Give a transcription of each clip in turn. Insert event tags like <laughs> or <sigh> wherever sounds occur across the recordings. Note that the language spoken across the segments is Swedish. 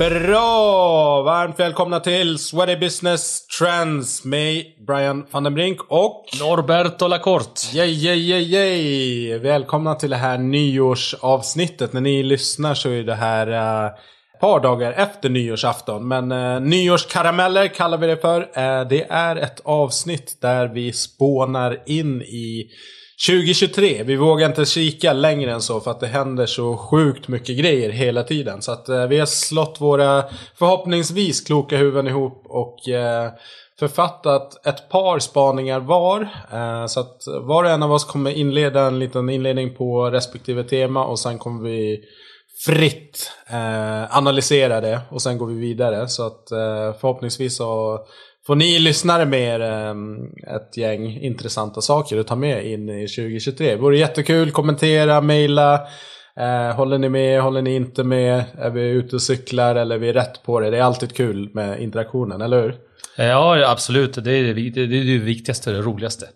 Bra! Varmt välkomna till Sweaty Business Trends med Brian van den Brink och... Norberto Lacorte. Yay, yay, yay, yay! Välkomna till det här nyårsavsnittet. När ni lyssnar så är det här uh, par dagar efter nyårsafton. Men uh, nyårskarameller kallar vi det för. Uh, det är ett avsnitt där vi spånar in i 2023, vi vågar inte kika längre än så för att det händer så sjukt mycket grejer hela tiden. Så att eh, vi har slått våra förhoppningsvis kloka huvuden ihop och eh, författat ett par spaningar var. Eh, så att var och en av oss kommer inleda en liten inledning på respektive tema och sen kommer vi fritt eh, analysera det och sen går vi vidare. Så att eh, förhoppningsvis så får ni lyssnare med er ehm, ett gäng intressanta saker att ta med in i 2023. Det vore jättekul, kommentera, mejla. Eh, håller ni med, håller ni inte med? Är vi ute och cyklar eller är vi rätt på det? Det är alltid kul med interaktionen, eller hur? Eh, ja, absolut. Det är det, det, är det viktigaste och det roligaste.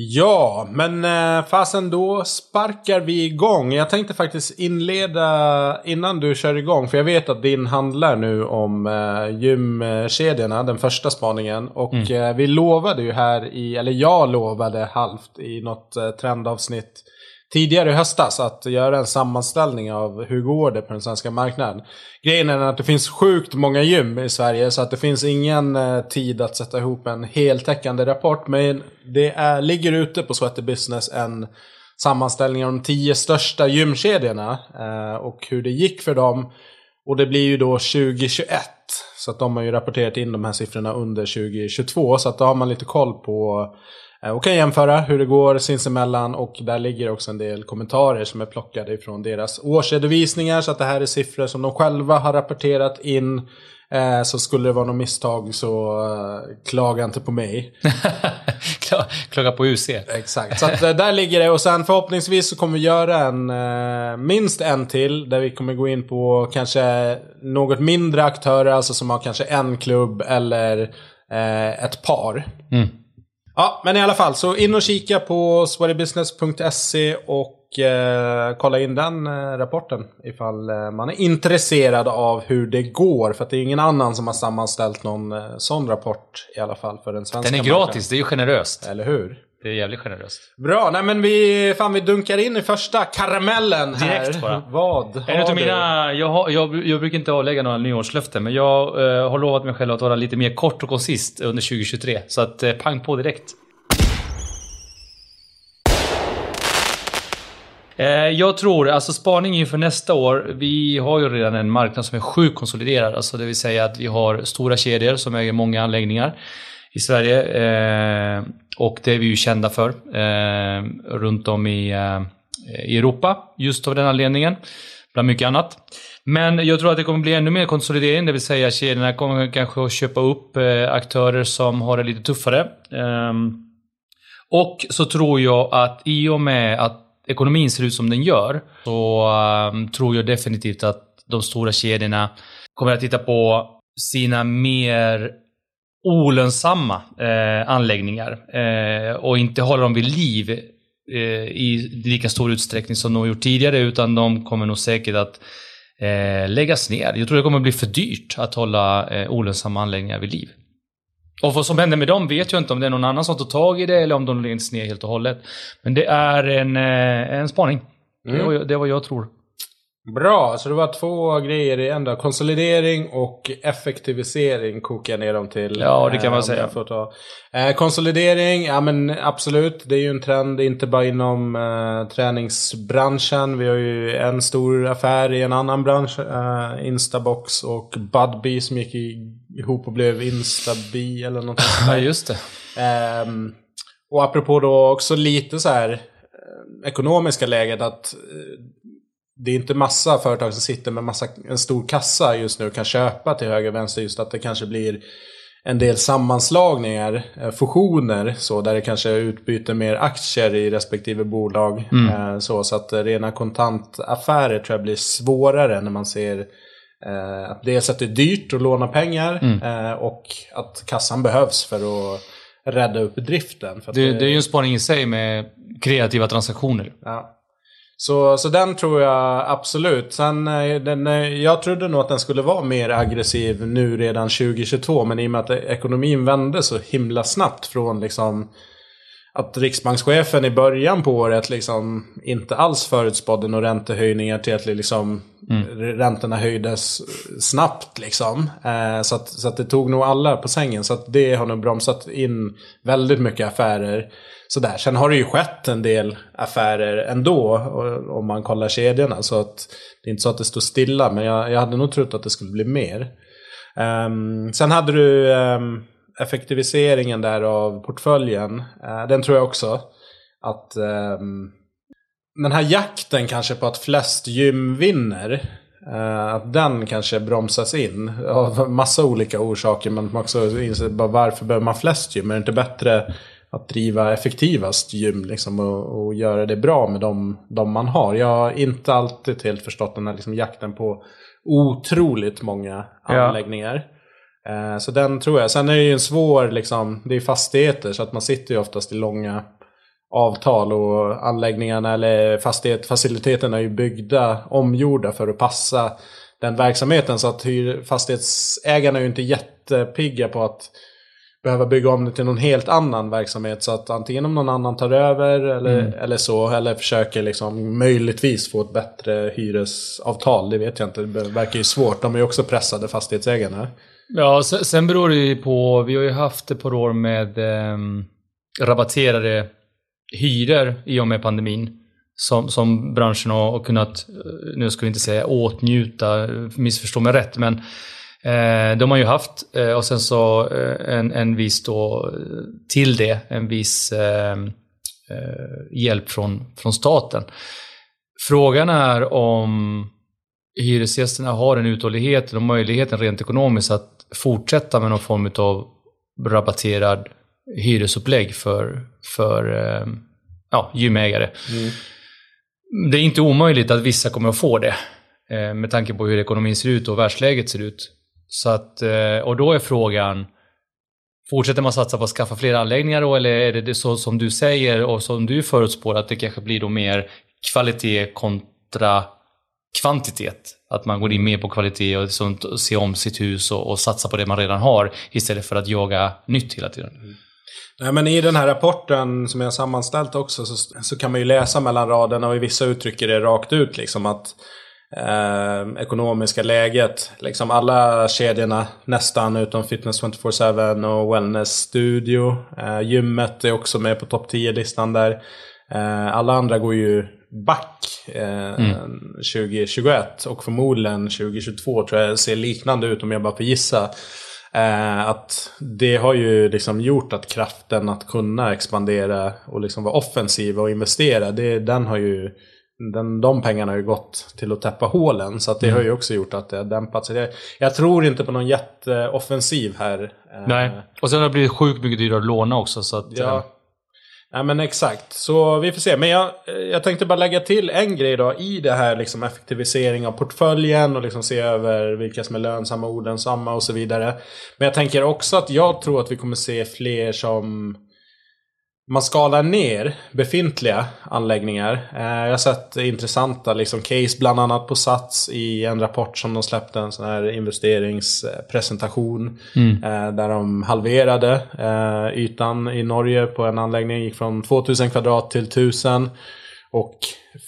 Ja, men eh, fasen då sparkar vi igång. Jag tänkte faktiskt inleda innan du kör igång. För jag vet att din handlar nu om eh, gymkedjorna, den första spaningen. Och mm. eh, vi lovade ju här i, eller jag lovade halvt i något trendavsnitt tidigare i höstas att göra en sammanställning av hur går det på den svenska marknaden. Grejen är att det finns sjukt många gym i Sverige så att det finns ingen eh, tid att sätta ihop en heltäckande rapport. Men det är, ligger ute på Sweaty Business en sammanställning av de tio största gymkedjorna eh, och hur det gick för dem. Och det blir ju då 2021. Så att de har ju rapporterat in de här siffrorna under 2022. Så att då har man lite koll på och kan jämföra hur det går sinsemellan och där ligger också en del kommentarer som är plockade ifrån deras årsredovisningar. Så att det här är siffror som de själva har rapporterat in. Eh, så skulle det vara något misstag så eh, klaga inte på mig. <laughs> klaga på UC. Exakt, så där ligger det. Och sen förhoppningsvis så kommer vi göra en, minst en till. Där vi kommer gå in på kanske något mindre aktörer, alltså som har kanske en klubb eller ett par. Mm. Ja, men i alla fall så in och kika på sweatybusiness.se och eh, kolla in den eh, rapporten ifall eh, man är intresserad av hur det går. För att det är ingen annan som har sammanställt någon eh, sån rapport i alla fall för den svenska Den är gratis, marknaden. det är ju generöst. Eller hur? Det är jävligt generöst. Bra, nej men vi, fan, vi dunkar in i första karamellen här. Direkt bara. Vad en har mina, jag, har, jag, jag, brukar inte avlägga några nyårslöften, men jag eh, har lovat mig själv att vara lite mer kort och konsist under 2023. Så att eh, pang på direkt. Eh, jag tror, alltså spaning inför nästa år, vi har ju redan en marknad som är sjukt konsoliderad. Alltså det vill säga att vi har stora kedjor som äger många anläggningar i Sverige. Eh, och det är vi ju kända för eh, runt om i, eh, i Europa, just av den anledningen. Bland mycket annat. Men jag tror att det kommer bli ännu mer konsolidering, det vill säga kedjorna kommer kanske att köpa upp eh, aktörer som har det lite tuffare. Ehm, och så tror jag att i och med att ekonomin ser ut som den gör så ehm, tror jag definitivt att de stora kedjorna kommer att titta på sina mer olönsamma eh, anläggningar eh, och inte hålla dem vid liv eh, i lika stor utsträckning som de gjort tidigare utan de kommer nog säkert att eh, läggas ner. Jag tror det kommer bli för dyrt att hålla eh, olönsamma anläggningar vid liv. Och vad som händer med dem vet jag inte om det är någon annan som tar tag i det eller om de läggs ner helt och hållet. Men det är en, eh, en spaning. Mm. Det, är, det är vad jag tror. Bra, så det var två grejer i en Konsolidering och effektivisering kokar jag ner dem till. Ja, det kan man eh, säga. Får ta. Eh, konsolidering, ja men absolut. Det är ju en trend, inte bara inom eh, träningsbranschen. Vi har ju en stor affär i en annan bransch. Eh, Instabox och Budbee som gick ihop och blev Instabi eller något sånt <laughs> Ja, just det. Ehm, och apropå då också lite så här ekonomiska läget att det är inte massa företag som sitter med massa, en stor kassa just nu och kan köpa till höger och vänster. Just att det kanske blir en del sammanslagningar, eh, fusioner, så där det kanske utbyter mer aktier i respektive bolag. Mm. Eh, så, så att rena kontantaffärer tror jag blir svårare när man ser eh, att dels att det är dyrt att låna pengar mm. och att kassan behövs för att rädda upp driften. Det, det, det, är ju en spaning i sig med kreativa transaktioner. Ja. Så, så den tror jag absolut. Sen, eh, den, eh, jag trodde nog att den skulle vara mer aggressiv nu redan 2022. Men i och med att ekonomin vände så himla snabbt från liksom att riksbankschefen i början på året liksom inte alls förutspådde några räntehöjningar till att liksom mm. räntorna höjdes snabbt. Liksom. Eh, så, att, så att det tog nog alla på sängen. Så att det har nog bromsat in väldigt mycket affärer. Sådär. Sen har det ju skett en del affärer ändå om man kollar kedjorna. Så att det är inte så att det står stilla. Men jag, jag hade nog trott att det skulle bli mer. Um, sen hade du um, effektiviseringen där av portföljen. Uh, den tror jag också att um, den här jakten kanske på att flest gym vinner. Uh, att den kanske bromsas in av massa olika orsaker. Men man också inser bara varför behöver man flest gym? Är det inte bättre att driva effektivast gym liksom, och, och, göra det bra med de, de man har. Jag har inte alltid helt förstått den här liksom, jakten på otroligt många anläggningar. Ja. Eh, så den tror jag. Sen är det ju en svår, liksom, det är fastigheter så att man sitter ju oftast i långa avtal och anläggningarna eller fastighet, faciliteterna är ju byggda, omgjorda för att passa den verksamheten. Så att fastighetsägarna är ju inte jättepigga på att behöva bygga om det till någon helt annan verksamhet. Så att antingen om någon annan tar över eller, mm. eller så. Eller försöker liksom möjligtvis få ett bättre hyresavtal. Det vet jag inte. Det verkar ju svårt. De är ju också pressade fastighetsägarna. Ja, sen beror det ju på. Vi har ju haft ett par år med eh, rabatterade hyror i och med pandemin. Som, som branschen har kunnat, nu ska vi inte säga åtnjuta, missförstå mig rätt, men Eh, de har ju haft eh, och sen så eh, en, en viss då till det, en viss hjälp från, från staten. Frågan är om hyresgästerna har en uthållighet och möjligheten rent ekonomiskt att fortsätta med någon form av rabatterad hyresupplägg för, för ja, gymägare. Mm. Det är inte omöjligt att vissa kommer att få det med tanke på hur ekonomin ser ut och världsläget ser ut. Så att, eh, och då är frågan, fortsätter man satsa på att skaffa fler anläggningar då, eller är det så som du säger och som du förutspår att det kanske blir då mer kvalitet kontra kvantitet? Att man går in mer på kvalitet och sånt, och ser om sitt hus och, och satsar på det man redan har istället för att jaga nytt hela tiden. Mm. Nej, men I den här rapporten som jag sammanställt också så, så kan man ju läsa mellan raderna och i vissa uttrycker det rakt ut liksom att eh, ekonomiska läget. Liksom alla kedjorna nästan utom Fitness 24-7 och Wellness Studio. Eh, gymmet är också med på topp 10-listan där. Eh, alla andra går ju back eh, mm. 2021 och förmodligen 2022 tror jag ser liknande ut om jag bara får gissa. Eh, att det har ju liksom gjort att kraften att kunna expandera och liksom vara offensiv och investera, det, den har ju den, de pengarna har ju gått till att täppa hålen. Så att det mm. har ju också gjort att det har dämpat sig. Jag, jag tror inte på någon jätteoffensiv här. Eh. Nej, och sen har det blivit sjukt mycket dyrare att låna också. Så att, ja. Eh. ja, men exakt. Så vi får se. Men jag, jag tänkte bara lägga till en grej då i det här liksom effektivisering av portföljen och liksom se över vilka som är lönsamma, olönsamma och så vidare. Men jag tänker också att jag tror att vi kommer se fler som man skalar ner befintliga anläggningar. Eh, jag har sett intressanta liksom, case bland annat på Sats i en rapport som de släppte. En sån här investeringspresentation. Mm. Eh, där de halverade eh, ytan i Norge på en anläggning. Gick från 2000 kvadrat till 1000. Och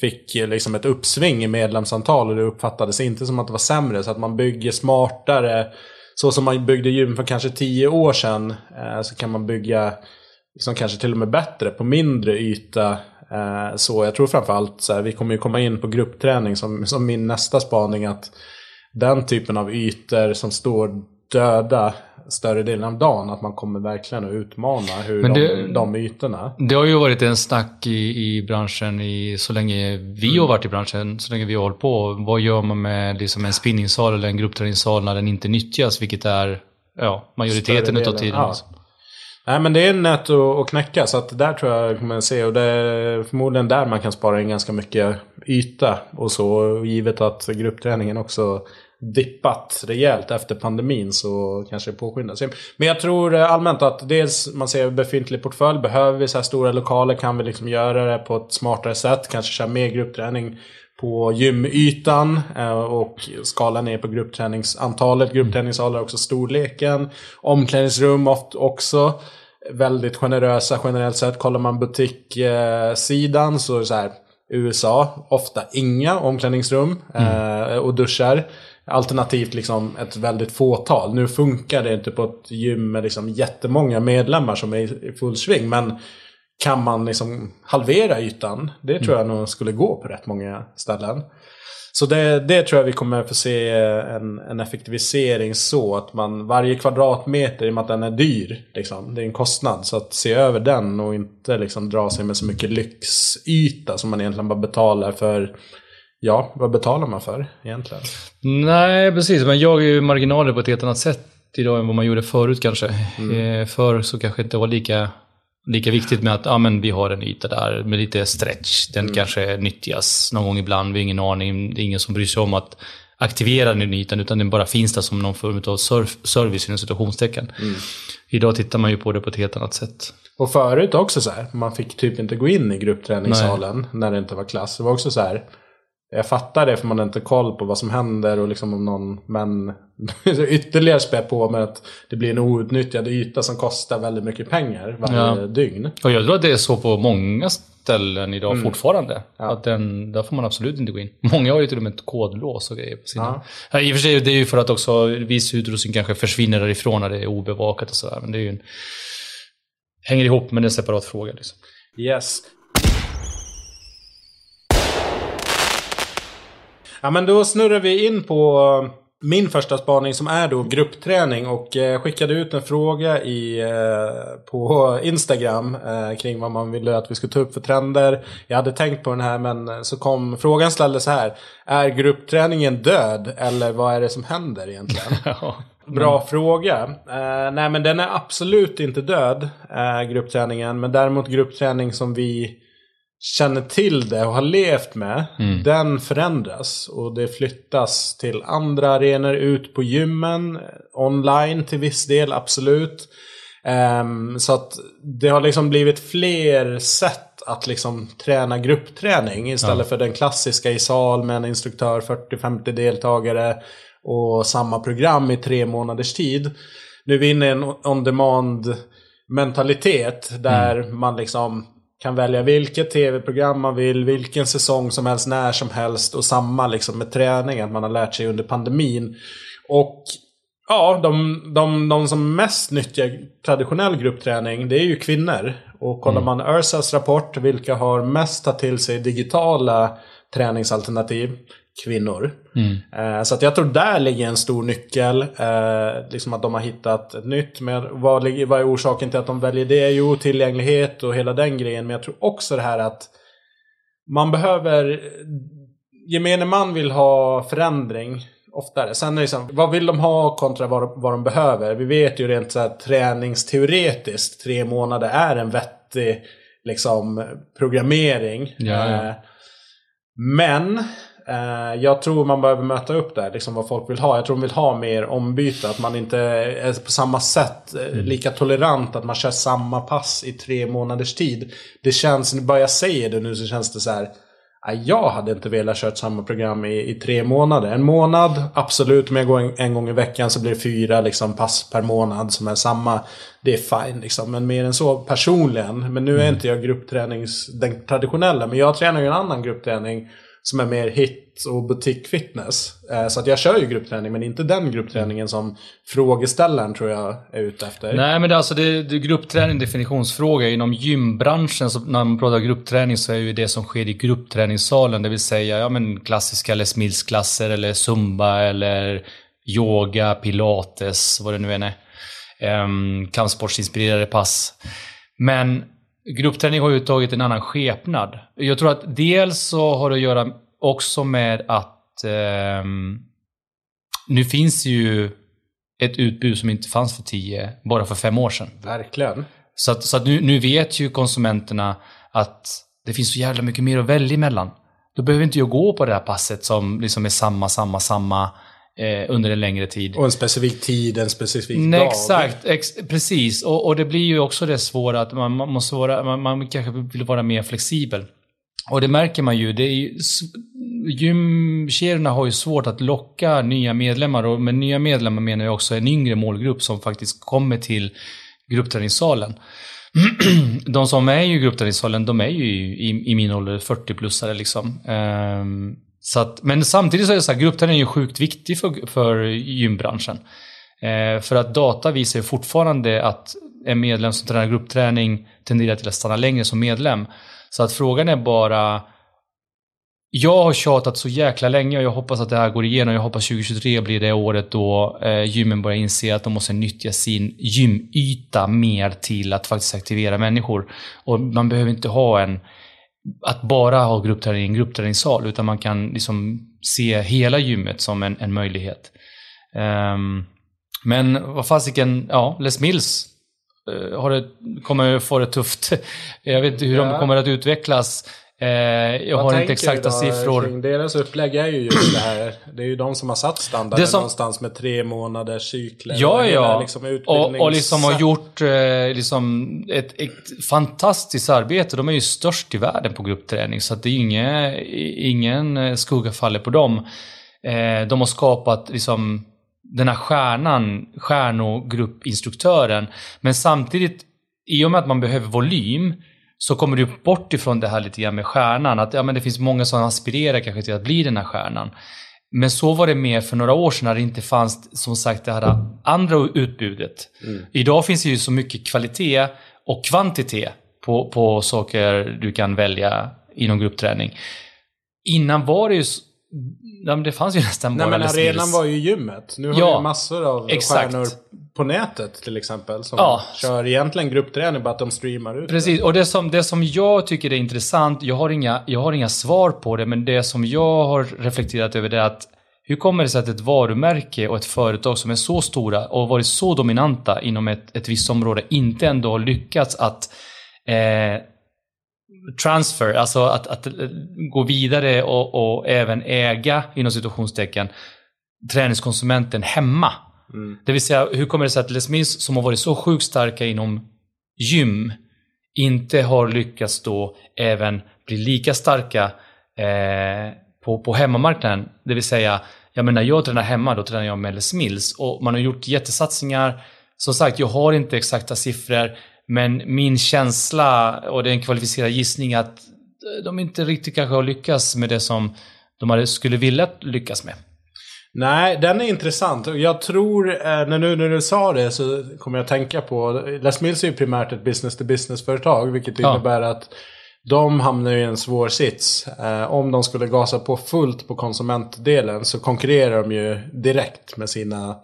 fick liksom ett uppsving i medlemsantal och det uppfattades inte som att det var sämre. Så att man bygger smartare. Så som man byggde gym för kanske 10 år sedan. Så kan man bygga liksom kanske till och med bättre på mindre yta. Eh, så jag tror framförallt så här, vi kommer ju komma in på gruppträning som, som min nästa spaning att den typen av ytor som står döda större delen av dagen. Att man kommer verkligen att utmana hur Men det, de, de ytorna. Det har ju varit en snack i, i branschen i, så länge vi har varit i branschen, så länge vi har hållit på. Vad gör man med liksom en spinningsal eller en gruppträningssal när den inte nyttjas, vilket är ja, majoriteten av tiden. Ja. Liksom. Nej men det är nät att knäcka så att där tror jag kommer se och det är förmodligen där man kan spara in ganska mycket yta och så givet att gruppträningen också dippat rejält efter pandemin så kanske det påskyndas. Men jag tror eh, allmänt att dels man ser befintlig portfölj. Behöver vi så här stora lokaler kan vi liksom göra det på ett smartare sätt. Kanske köra mer gruppträning på gymytan eh, och skala ner på gruppträningsantalet. Gruppträningssalar också storleken. Omklädningsrum också väldigt generösa generellt sett. Kollar man butikssidan så är det så här USA, ofta inga omklädningsrum mm. eh, och duschar. Alternativt liksom ett väldigt fåtal. Nu funkar det inte på ett gym med liksom jättemånga medlemmar som är i full sving. Men kan man liksom halvera ytan? Det tror jag nog skulle gå på rätt många ställen. Så det, det tror jag vi kommer få se en, en effektivisering så att man varje kvadratmeter, i och med att den är dyr, liksom, det är en kostnad. Så att se över den och inte liksom dra sig med så mycket lyxyta som man egentligen bara betalar för Ja, vad betalar man för egentligen? Nej, precis. Men jag är ju marginaler på ett helt annat sätt idag än vad man gjorde förut kanske. Mm. Eh, förr så kanske det inte var lika Lika viktigt med att ja, men vi har en yta där med lite stretch. Den mm. kanske nyttjas någon gång ibland. Vi har ingen aning. Det är ingen som bryr sig om att aktivera den ytan utan den bara finns där som någon form av service inom situationstecken. Mm. Idag tittar man ju på det på ett helt annat sätt. Och förut också så här, man fick typ inte gå in i gruppträningssalen Nej. när det inte var klass. Det var också så här, jag fattar det för man har inte koll på vad som händer och liksom om någon men <laughs> ytterligare spä på med att det blir en outnyttjad yta som kostar väldigt mycket pengar varje ja. dygn. Och jag tror att det är så på många ställen idag mm. fortfarande. Ja. Att den, där får man absolut inte gå in. <laughs> Många har ju till och med ett kodlås och grejer på sina. Ja. I och för sig det är ju för att också viss utrustning kanske försvinner därifrån när det är obevakat och sådär. Men det är ju en, hänger ihop med en separat fråga. Liksom. Yes. Ja men då snurrar vi in på min första spaning som är då gruppträning och eh, skickade ut en fråga i, eh, på Instagram eh, kring vad man ville att vi skulle ta upp för trender. Jag hade tänkt på den här men så kom frågan ställdes så här. Är gruppträningen död eller vad är det som händer egentligen? <laughs> Bra mm. fråga. Eh, nej men den är absolut inte död, eh, gruppträningen. Men däremot gruppträning som vi känner till det och har levt med, mm. den förändras. Och det flyttas till andra arenor, ut på gymmen, online till viss del, absolut. Um, så att det har liksom blivit fler sätt att liksom träna gruppträning istället ja. för den klassiska i sal med en instruktör, 40-50 deltagare och samma program i tre månaders tid. Nu är vi inne i en on-demand mentalitet där mm. man liksom kan välja vilket tv-program man vill, vilken säsong som helst, när som helst. Och samma liksom med träning, att man har lärt sig under pandemin. Och ja, de, de, de som mest nyttjar traditionell gruppträning, det är ju kvinnor. Och kollar mm. man Ursas rapport, vilka har mest tagit till sig digitala träningsalternativ? Kvinnor. Mm. Eh, så att jag tror där ligger en stor nyckel. Eh, liksom att de har hittat ett nytt. Men vad, vad är orsaken till att de väljer det? Jo, tillgänglighet och hela den grejen. Men jag tror också det här att man behöver... Gemene man vill ha förändring oftare. Sen är det liksom, vad vill de ha kontra vad, vad de behöver? Vi vet ju rent så här, träningsteoretiskt, tre månader är en vettig liksom, programmering. Ja, ja. Eh, men jag tror man behöver möta upp där, liksom vad folk vill ha. Jag tror de vill ha mer ombyte. Att man inte är på samma sätt eh, mm. lika tolerant. Att man kör samma pass i tre månaders tid. Det känns, bara jag säger det nu så känns det så här. Jag hade inte velat köra samma program i, i, tre månader. En månad, absolut. Men jag går en, en, gång i veckan så blir det fyra liksom, pass per månad som är samma. Det är fine liksom. Men mer än så personligen. Men nu är mm. inte jag grupptränings, den traditionella. Men jag tränar ju en annan gruppträning som är mer hit och butikfitness. fitness. Eh, så att jag kör ju gruppträning men inte den gruppträningen som frågeställaren tror jag är ute efter. Nej men det, alltså det, det gruppträning definitionsfråga. Inom gymbranschen så när man pratar gruppträning så är ju det som sker i gruppträningssalen. Det vill säga ja, men klassiska Les Mills-klasser eller zumba eller yoga, pilates, vad det nu än är. Um, kampsportsinspirerade pass. Men gruppträning har ju tagit en annan skepnad. Jag tror att dels så har det att göra också med att eh, nu finns ju ett utbud som inte fanns för tio, bara för fem år sedan. Verkligen. Så att, så att nu, nu vet ju konsumenterna att det finns så jävla mycket mer att välja emellan. Då behöver inte jag gå på det här passet som liksom är samma, samma, samma eh, under en längre tid. Och en specifik tid, en specifik Nej, dag. Exakt, ex precis. Och, och det blir ju också det svåra att man, man måste vara, man, man kanske vill vara mer flexibel. Och det märker man ju. Det är ju gymkedjorna har ju svårt att locka nya medlemmar och med nya medlemmar menar jag också en yngre målgrupp som faktiskt kommer till gruppträningssalen. <clears throat> de som är i gruppträningssalen, de är ju i, i min ålder 40-plussare liksom. Um, så att, men samtidigt så är det så här, gruppträning är ju sjukt viktig för, för gymbranschen. Eh, för att data visar ju fortfarande att en medlem som tränar gruppträning tenderar till att stanna längre som medlem. Så att frågan är bara jag har tjatat så jäkla länge och jag hoppas att det här går igenom. Jag hoppas 2023 blir det året då eh, gymmen börjar inse att de måste nyttja sin gymyta mer till att faktiskt aktivera människor. Och man behöver inte ha en att bara ha gruppträning i en gruppträningssal utan man kan liksom se hela gymmet som en, en möjlighet. Um, men vad fasiken, ja, Les Mills uh, har det, kommer få det tufft. <laughs> Jag vet inte hur ja. de kommer att utvecklas. Eh, jag Vad har inte exakta då, siffror. Kring deras upplägg är ju just det här. Det är ju de som har satt standarden som... någonstans med tre månaders cykler. Ja, ja. Liksom utbildnings... och, och liksom har gjort eh, liksom ett, ett, fantastiskt arbete. De är ju störst i världen på gruppträning. Så att det är inge, ingen skugga faller på dem. Eh, de har skapat liksom den här stjärnan, stjärnogruppinstruktören. Men samtidigt, i och med att man behöver volym så kommer du bort ifrån det här lite grann med stjärnan. Att ja, men det finns många som aspirerar kanske till att bli den här stjärnan. Men så var det mer för några år sedan när det inte fanns som sagt det här andra utbudet. Mm. Idag finns det ju så mycket kvalitet och kvantitet på, på saker du kan välja inom gruppträning. Innan var det ju Ja, men det fanns ju <laughs> nästan Nej, bara men arenan var ju gymmet. Nu har ja, vi massor av exakt. stjärnor på nätet till exempel. Som ja. kör egentligen gruppträning, bara att de streamar ut Precis, det. och det som, det som jag tycker är intressant, jag har, inga, jag har inga svar på det, men det som jag har reflekterat över det är att hur kommer det sig att ett varumärke och ett företag som är så stora och varit så dominanta inom ett, ett visst område inte ändå har lyckats att eh, transfer, alltså att, att eh, gå vidare och, och även äga, inom situationstecken, träningskonsumenten hemma. Mm. Det vill säga, hur kommer det sig att Les Mills som har varit så sjukt starka inom gym inte har lyckats då även bli lika starka eh, på, på hemmamarknaden. Det vill säga, jag menar, jag tränar hemma, då tränar jag med Les Mills. Och man har gjort jättesatsningar. Som sagt, jag har inte exakta siffror. Men min känsla, och det är en kvalificerad gissning, att de inte riktigt kanske har lyckats med det som de skulle vilja lyckas med. Nej, den är intressant. Jag tror, eh, när, nu när du sa det så kommer jag att tänka på, Les Mills är ju primärt ett business-to-business-företag, vilket ja. innebär att de hamnar i en svår sits. Eh, om de skulle gasa på fullt på konsumentdelen så konkurrerar de ju direkt med sina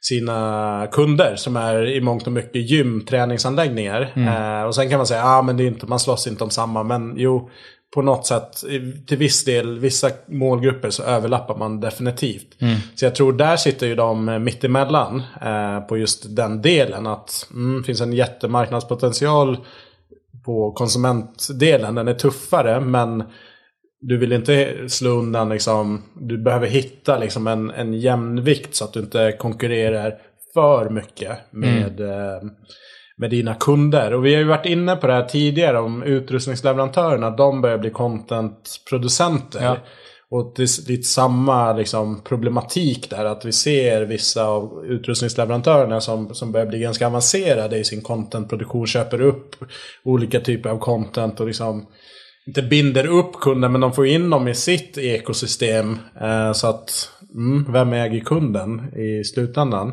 sina kunder som är i mångt och mycket gymträningsanläggningar. Mm. Eh, och sen kan man säga, ja ah, men det är inte, man slåss inte om samma. Men jo, på något sätt, till viss del, vissa målgrupper så överlappar man definitivt. Mm. Så jag tror där sitter ju de mittemellan eh, på just den delen. Att mm, finns en jättemarknadspotential på konsumentdelen. Den är tuffare men du vill inte slå undan liksom, du behöver hitta liksom en, en jämnvikt så att du inte konkurrerar för mycket med, mm. eh, med dina kunder. Och vi har ju varit inne på det här tidigare om utrustningsleverantörerna. De börjar bli contentproducenter. Ja. Och det är lite samma liksom, problematik där. Att vi ser vissa av utrustningsleverantörerna som, som börjar bli ganska avancerade i sin contentproduktion. Köper upp olika typer av content och liksom inte binder upp kunden men de får in dem i sitt ekosystem. Eh, så att, mm, vem äger kunden i slutändan?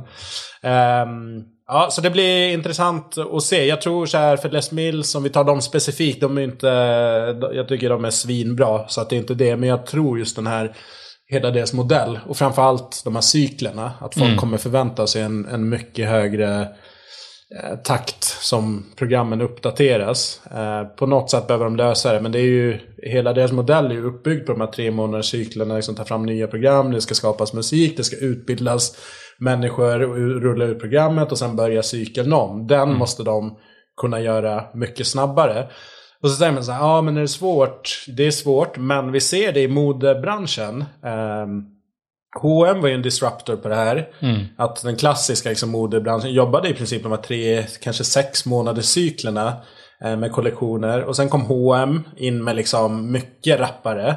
Eh, ja, så det blir intressant att se. Jag tror så här för Les Mills, om vi tar dem specifikt, de är inte... Jag tycker de är svinbra, så att det är inte det. Men jag tror just den här hela deras modell. Och framförallt de här cyklerna. Att folk mm. kommer förvänta sig en, en mycket högre Eh, takt som programmen uppdateras. Eh, på något sätt behöver de lösa det. Men det är ju, hela deras modell är ju uppbyggd på de här tre månaders cyklerna. Liksom ta fram nya program, det ska skapas musik, det ska utbildas människor, rulla ut programmet och sen börja cykeln om. Den mm. måste de kunna göra mycket snabbare. Och så säger man så här, ja men är det svårt? Det är svårt, men vi ser det i modebranschen. Um, H&M var ju en disruptor på det här. Mm. Att den klassiska liksom, modebranschen jobbade i princip de här tre, kanske sex månaders cyklerna eh, med kollektioner. Och sen kom H&M in med liksom mycket rappare.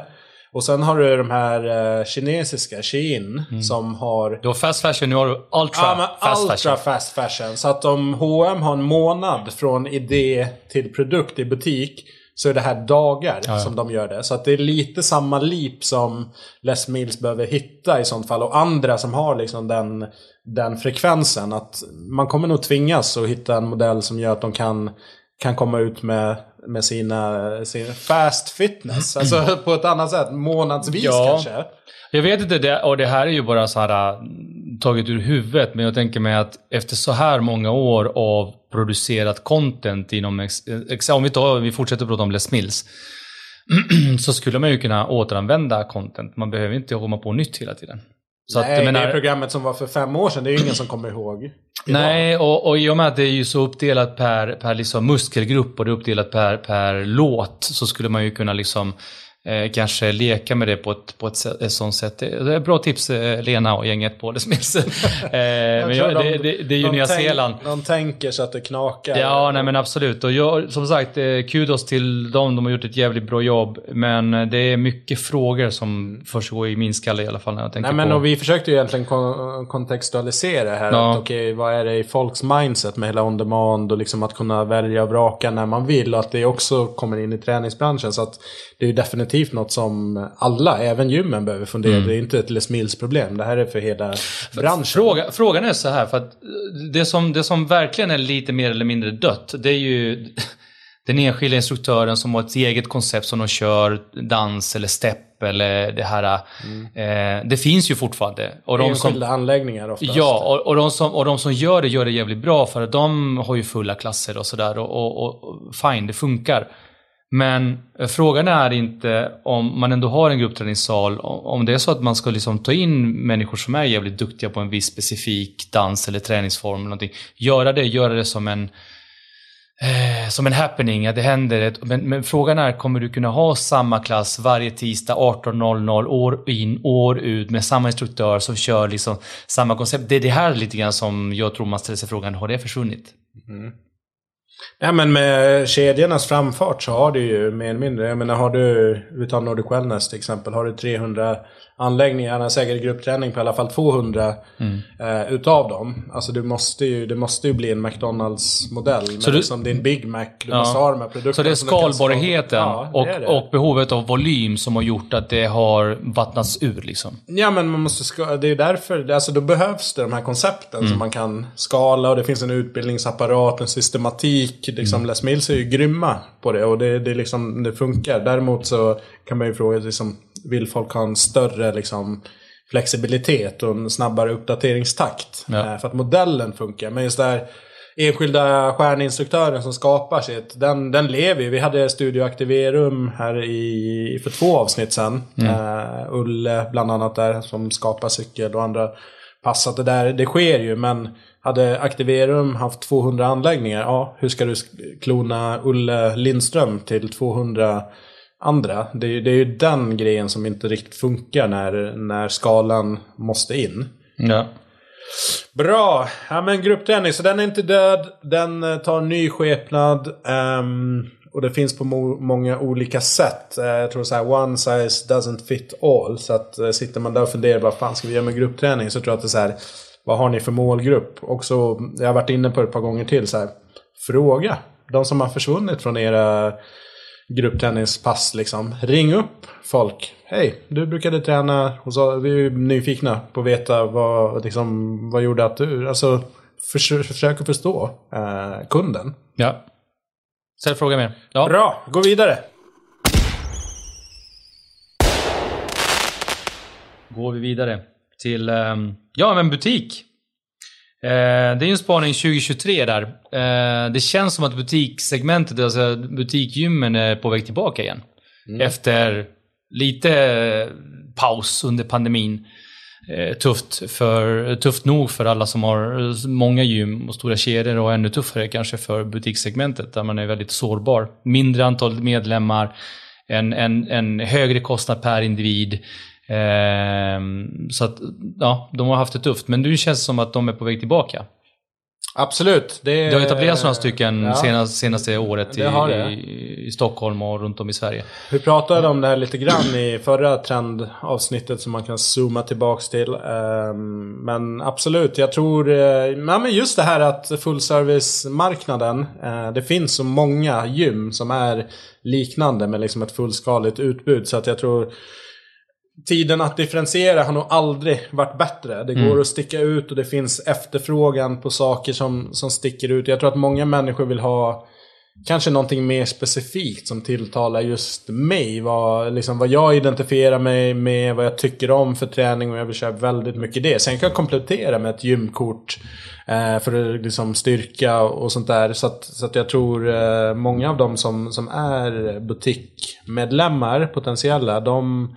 Och sen har du de här eh, kinesiska, Shein, som har Du har fast fashion, nu har du ultra Ja, men fast ultra fashion. fast fashion. Så att om H&M har en månad från idé till produkt i butik så är det här dagar ja. som de gör det. Så att det är lite samma leap som Les Mills behöver hitta i sånt fall. Och andra som har liksom den, den frekvensen. Att man kommer nog tvingas att hitta en modell som gör att de kan, kan komma ut med, med sina, sin fast fitness. Alltså på ett annat sätt. Månadsvis Ja. kanske. Jag vet inte, det, och det här är ju bara så här äh, taget ur huvudet, men jag tänker mig att efter så här många år av producerat content inom, ex, ex, om vi, tar, vi fortsätter prata om Les Mills, <clears throat> så skulle man ju kunna återanvända content. Man behöver inte komma på nytt hela tiden. Så Nej, att, menar, det programmet som var för fem år sedan, det är ju ingen som kommer ihåg. idag. Nej, och, och i och med att det är ju så uppdelat per, per liksom muskelgrupp och det är uppdelat per, per låt så skulle man ju kunna liksom eh, kanske leka med det på ett, på ett, ett sånt sätt. Det det är bra tips eh, Lena och gänget på Les <laughs> Mills. eh, men jag, de- det, det, det är ju Nya tänk- Zeeland. De tänker så att det knakar. Ja, nej men absolut. Och jag, som sagt, eh, kudos till dem. De har gjort ett jävligt bra jobb. Men eh, det är mycket frågor som försiggår i min skalle i alla fall när jag tänker Nej men på... och vi försökte ju egentligen kon- kontextualisera här. Ja. Att, okej, vad är det i folks mindset med hela on demand och liksom att kunna välja och vraka när man vill. Och att det också kommer in i träningsbranschen. Så att det är definitivt något som alla, även gymmen, behöver fundera. Mm. Det är inte ett Les Mills problem. Det här är för hela branschen. Fråga, frågan är så här, för att det som, det som verkligen är lite mer eller mindre dött, det är ju <laughs> den enskilda instruktören som har ett eget koncept som de kör, dans eller step eller det här. Eh, det finns ju fortfarande. Och de som, Enskilda anläggningar oftast. Ja, och, och, de som, och de som gör det gör det jävligt bra för att de har ju fulla klasser och sådär och, och och fine, det funkar. Men eh, frågan är inte om man ändå har en gruppträningssal, om det är så att man ska liksom ta in människor som är jävligt duktiga på en viss specifik dans eller träningsform eller någonting. Göra det, göra det som en eh, som en happening, att det händer. Men, men frågan är, kommer du kunna ha samma klass varje tisdag 18.00 år in, år ut med samma instruktör som kör liksom samma koncept? Det är det här lite grann som jag tror man ställer sig frågan, har det försvunnit? Mm. Ja men med kedjornas framfart så har du ju mer eller mindre. Jag menar har du, vi tar Nordic Wellness till exempel. Har du 300 anläggningar, han har säkert gruppträning på i alla fall 200 Mm. eh, utav dem. Alltså du måste ju, det måste ju bli en McDonalds-modell. Med Så du- liksom din Big Mac. Du Ja. måste ha de här produkterna. Så det är skalbarheten Ja, och, är och behovet av volym som har gjort att det har vattnats ur liksom. Ja men man måste ska, det är därför, alltså då behövs det de här koncepten Mm. som man kan skala och det finns en utbildningsapparat, en systematik. Liksom Mm. Les Mills är ju grymma på det och det, det, liksom, det funkar. Däremot så kan man ju fråga liksom, vill folk ha en större liksom, flexibilitet och en snabbare uppdateringstakt? Ja. Eh, För att modellen funkar. Men just där enskilda stjärninstruktören som skapar sitt, den, den lever ju. Vi hade Studio Activerum här i, för två avsnitt sedan. Eh, Ulle bland annat där som skapar cykel och andra pass. Att det där, det sker ju men hade Activerum haft 200 anläggningar, ja hur ska du klona Ulle Lindström till 200 andra? Det, är det är ju den grejen som inte riktigt funkar när, när skalan måste in. Ja. Bra! Ja men gruppträning, så den är inte död. Den eh, tar ny skepnad. ehm, och det finns på mo- många olika sätt. Eh, jag tror så här, one size doesn't fit all. Så att eh, sitter man där och funderar vad fan ska vi göra med gruppträning? Så tror jag att det är så här, vad har ni för målgrupp? Och så, jag har varit inne på det ett par gånger till. Så här, fråga de som har försvunnit från era gruppträningspass liksom. Ring upp folk. Hej, du brukade träna hos oss. Vi är nyfikna på att veta vad, liksom, vad gjorde att du... Alltså, försök, försök att förstå eh, kunden. ja. Ställ fråga mer. Ja. Bra, gå vidare. går vi vidare till, ehm, ja men butik. Eh, det är en spaning 2023 där. Eh, det känns som att butikssegmentet, alltså butikgymmen är på väg tillbaka igen. Efter lite paus under pandemin. Eh, tufft, för, tufft nog för alla som har många gym och stora kedjor och ännu tuffare kanske för butikssegmentet där man är väldigt sårbar. Mindre antal medlemmar, en, en, en högre kostnad per individ. Eh, så att, ja, de har haft det tufft. Men nu känns det som att de är på väg tillbaka. Absolut. Det, det har etablerats några stycken ja, senaste, senaste året i, i, i, Stockholm och runt om i Sverige. Vi pratade om det här lite grann i förra trendavsnittet som man kan zooma tillbaks till. Ehm, men absolut, jag tror... Eh, ja, men just det här att fullservice-marknaden. Eh, det finns så många gym som är liknande med liksom ett fullskaligt utbud. Så att jag tror Tiden att differentiera har nog aldrig varit bättre. Det går mm. att sticka ut och det finns efterfrågan på saker som, som sticker ut. Jag tror att många människor vill ha kanske någonting mer specifikt som tilltalar just mig. Vad, liksom, vad jag identifierar mig med, vad jag tycker om för träning och jag vill köra väldigt mycket det. Sen kan jag komplettera med ett gymkort eh, för liksom, styrka och sånt där. Så att, så att jag tror eh, många av dem som, som är butikmedlemmar, potentiella, de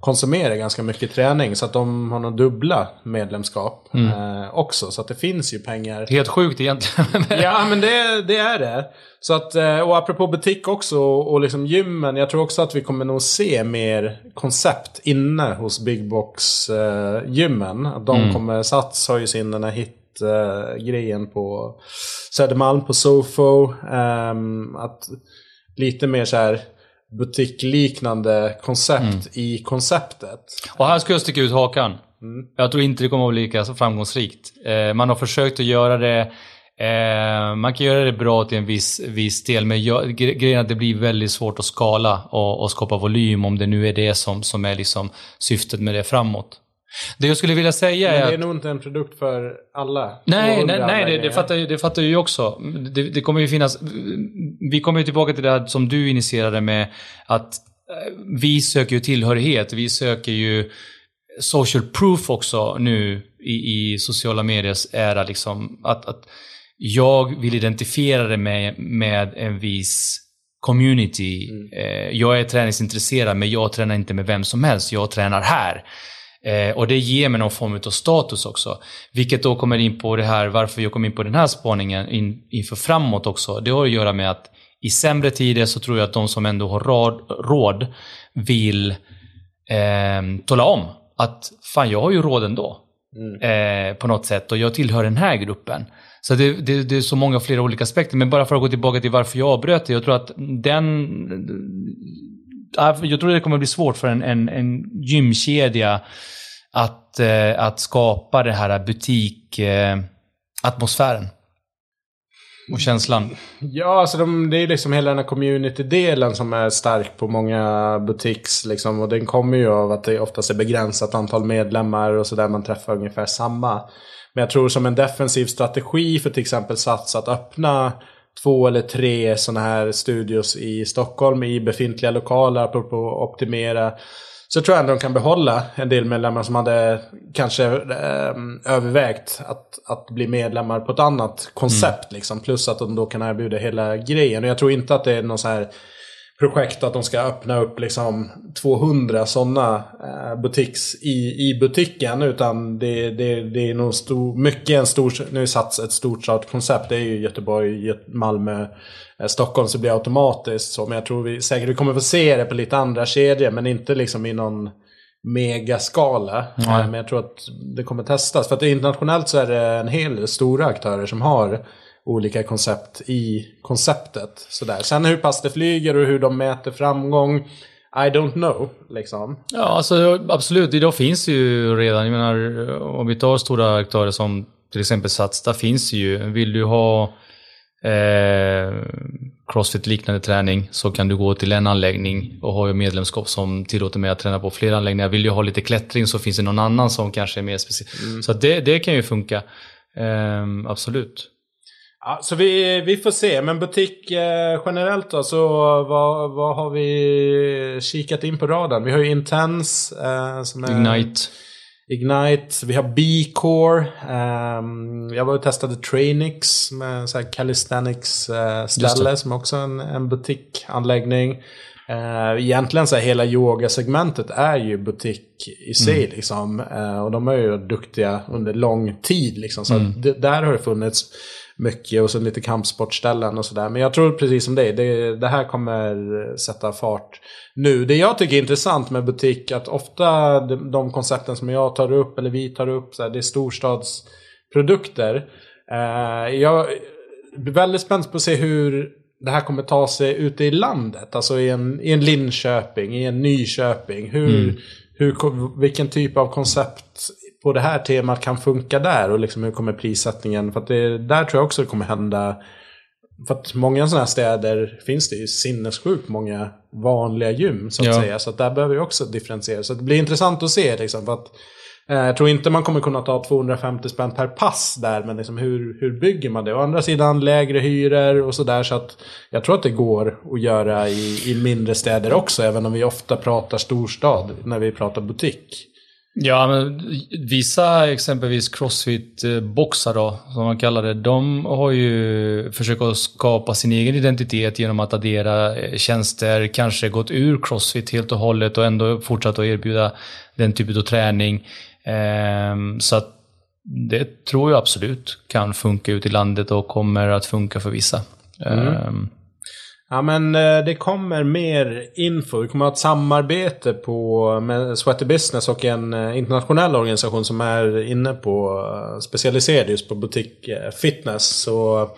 konsumerar ganska mycket träning. Så att de har nog dubbla medlemskap mm. eh, också. Så att det finns ju pengar. Helt sjukt egentligen. <laughs> ja men det, det, är det. Så att, eh, och apropå butik också och liksom gymmen. Jag tror också att vi kommer nog se mer koncept inne hos Big Box eh. De mm. kommer, Sats har ju sin den här hit grejen på Södermalm på Sofo. Um, att lite mer så här butikliknande koncept mm. i konceptet. Och här ska jag sticka ut hakan. Mm. Jag tror inte det kommer att bli lika framgångsrikt. Eh, man har försökt att göra det eh, man kan göra det bra till en viss, viss del, men jag, grejen är att det blir väldigt svårt att skala och, och skapa volym om det nu är det som, som är liksom syftet med det framåt. Det jag skulle vilja säga är Men det är nog inte en produkt för alla. Nej, nej, nej det, det, fattar, det fattar ju också. Det, det, kommer ju finnas... Vi kommer ju tillbaka till det här som du initierade med att eh, vi söker ju tillhörighet. Vi söker ju social proof också nu i, i sociala mediers era. Liksom, att, att jag vill identifiera det med, med en viss community. Mm. Eh, jag är träningsintresserad men jag tränar inte med vem som helst. Jag tränar här. Eh, och det ger mig någon form av status också. Vilket då kommer in på det här, varför jag kom in på den här spaningen in, inför framåt också. Det har att göra med att i sämre tider så tror jag att de som ändå har råd, råd vill eh, tala om att fan, jag har ju råd ändå. Mm. Eh, på något sätt och jag tillhör den här gruppen. Så det, det, det, är så många flera olika aspekter. Men bara för att gå tillbaka till varför jag avbröt det. Jag tror att den... Jag tror det kommer bli svårt för en, en, en gymkedja att, eh, att skapa den här butikatmosfären. Eh, och känslan. Ja, alltså de, det är liksom hela den här community-delen som är stark på många butiks. Liksom, och den kommer ju av att det oftast är begränsat antal medlemmar och sådär. Man träffar ungefär samma. Men jag tror som en defensiv strategi för till exempel Sats att öppna två eller tre sådana här studios i Stockholm i befintliga lokaler, apropå att optimera så tror jag ändå de kan behålla en del medlemmar som hade kanske eh, övervägt att, att bli medlemmar på ett annat koncept. Mm. Liksom, plus att de då kan erbjuda hela grejen. Och jag tror inte att det är någon så här projekt att de ska öppna upp liksom 200 sådana eh, butiks i, i butiken. Utan det, det, det är nog stor, mycket en stor, nu Sats ett stort koncept. Det är ju Göteborg, Malmö, eh, Stockholm så blir det automatiskt så. Men jag tror vi säkert vi kommer få se det på lite andra kedjor. Men inte liksom i någon megaskala. Mm. Men jag tror att det kommer testas. För att internationellt så är det en hel del stora aktörer som har olika koncept i konceptet. Sådär. Sen hur pass det flyger och hur de mäter framgång. I don't know, liksom. Ja, alltså absolut. Idag finns det ju redan, jag menar, om vi tar stora aktörer som till exempel Sats, där finns det ju. Vill du ha eh, Crossfit-liknande träning så kan du gå till en anläggning och ha medlemskap som tillåter mig att träna på flera anläggningar. Vill du ha lite klättring så finns det någon annan som kanske är mer specifik. Mm. Så det, det kan ju funka. Eh, absolut. Ja, så vi, vi får se. Men butik eh, generellt då, så vad, vad har vi kikat in på radarn? Vi har ju Intense. Eh, som är Ignite. Ignite. Vi har B-Core. Um, jag var och testade Trainix med så här calisthenics uh, ställe som också är en, en butikanläggning. Uh, egentligen så här, hela yogasegmentet är ju butik i sig mm. liksom. Uh, och de är ju duktiga under lång tid liksom. Så mm. det, där har det funnits mycket och så lite kampsportställen och sådär. Men jag tror precis som dig, det, det här kommer sätta fart nu. Det jag tycker är intressant med butik, att ofta de, de koncepten som jag tar upp, eller vi tar upp, så här, det är storstadsprodukter. Uh, jag är väldigt spänd på att se hur det här kommer ta sig ute i landet. Alltså i en, i en Linköping, i en Nyköping. Hur, mm. hur, vilken typ av koncept på det här temat kan funka där? Och liksom hur kommer prissättningen? För att det, där tror jag också det kommer hända. För att många sådana här städer finns det ju sinnessjukt många vanliga gym så att ja. säga. Så att där behöver vi också differentiera. Så det blir intressant att se liksom. För att Eh, jag tror inte man kommer kunna ta 250 spänn per pass där, men liksom hur, hur bygger man det? Å andra sidan lägre hyror och sådär. Så att jag tror att det går att göra i, i mindre städer också, även om vi ofta pratar storstad när vi pratar butik. Ja, men vissa exempelvis crossfit-boxar då, som man kallar det, de har ju försökt att skapa sin egen identitet genom att addera eh, tjänster, kanske gått ur crossfit helt och hållet och ändå fortsatt att erbjuda den typen av träning. Ehm, så att det tror jag absolut kan funka ut i landet och kommer att funka för vissa. Mm. Ja men eh, det kommer mer info. Vi kommer att ha ett samarbete på, med Sweaty Business och en eh, internationell organisation som är inne på eh, specialiserad just på butik fitness. Så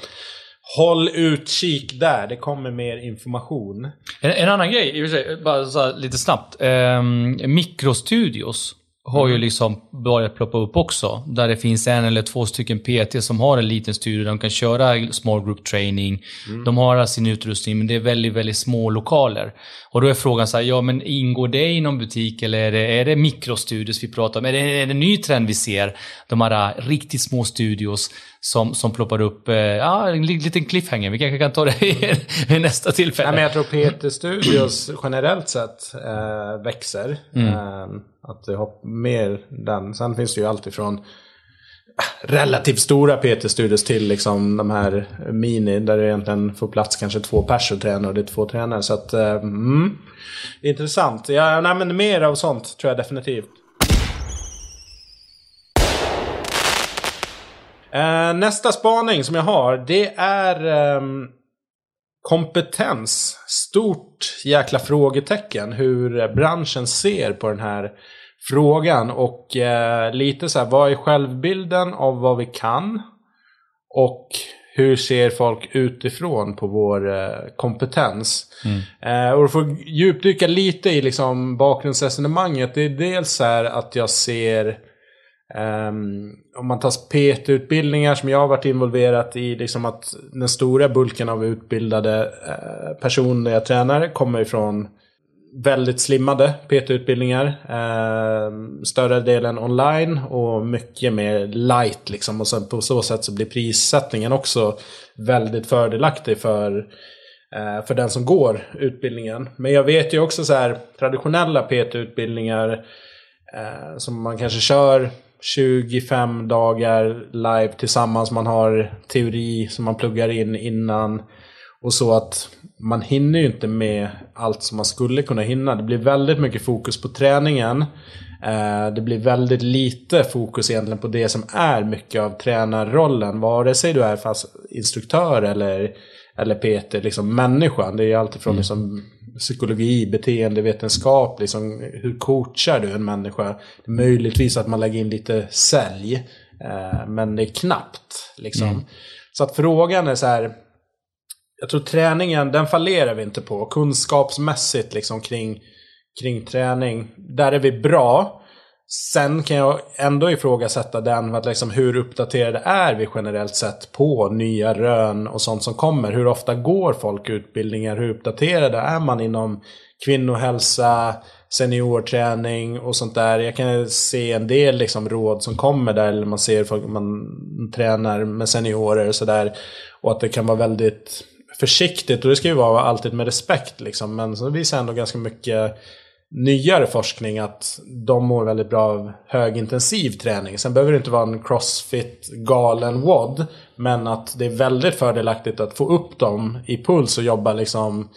håll utkik där. Det kommer mer information. En, en annan grej, bara så lite snabbt. Eh, mikrostudios har ju mm. liksom börjat ploppa upp också. Där det finns en eller två stycken PT som har en liten studio där de kan köra small group training. Mm. De har sin utrustning men det är väldigt, väldigt små lokaler. Och då är frågan så här, ja men ingår det i någon butik eller är det, är det mikrostudios vi pratar om? Är det, är det en ny trend vi ser? De här riktigt små studios som, som ploppar upp, eh, ja en liten cliffhanger. Vi kanske kan ta det i <laughs> nästa tillfälle. Ja, men jag tror PT Studios generellt sett eh, växer. Mm. Eh, att det har mer den. Sen finns det ju alltid från relativt stora PT-studios till liksom de här mini där det egentligen får plats kanske två pers och tränar och det är två tränare. Så att, eh, mm, intressant. Ja, nej, men mer av sånt tror jag definitivt. Eh, nästa spaning som jag har det är eh, kompetens. Stort jäkla frågetecken hur branschen ser på den här frågan. Och eh, lite så här, vad är självbilden av vad vi kan? Och hur ser folk utifrån på vår eh, kompetens? Mm. Eh, och för att djupdyka lite i liksom bakgrundsresonemanget. Det är dels så här att jag ser Um, om man tar PT-utbildningar som jag har varit involverat i, liksom att den stora bulken av utbildade eh, uh, personliga tränare kommer ifrån väldigt slimmade PT-utbildningar. Uh, ehm, större delen online och mycket mer light liksom. Och sen på så sätt så blir prissättningen också väldigt fördelaktig för, uh, för den som går utbildningen. Men jag vet ju också så här traditionella PT-utbildningar eh, som man kanske kör 25 dagar live tillsammans. Man har teori som man pluggar in innan. Och så att man hinner ju inte med allt som man skulle kunna hinna. Det blir väldigt mycket fokus på träningen. Eh, det blir väldigt lite fokus egentligen på det som är mycket av tränarrollen. Vare sig du är fast instruktör eller, eller PT, liksom människan. Det är alltifrån mm. liksom psykologi, beteendevetenskap, liksom, hur coachar du en människa? Möjligtvis att man lägger in lite sälj, eh, men det är knappt. Liksom. Mm. Så att frågan är så här, jag tror träningen, den fallerar vi inte på. Kunskapsmässigt liksom kring, kring träning, där är vi bra. Sen kan jag ändå ifrågasätta den, att liksom hur uppdaterade är vi generellt sett på nya rön och sånt som kommer? Hur ofta går folk utbildningar? Hur uppdaterade är man inom kvinnohälsa, seniorträning och sånt där? Jag kan se en del liksom råd som kommer där, eller man ser folk man tränar med seniorer och sådär. Och att det kan vara väldigt försiktigt och det ska ju vara alltid med respekt liksom. Men så visar ändå ganska mycket nyare forskning att de mår väldigt bra av högintensiv träning. Sen behöver det inte vara en crossfit galen WOD. Men att det är väldigt fördelaktigt att få upp dem i puls och jobba liksom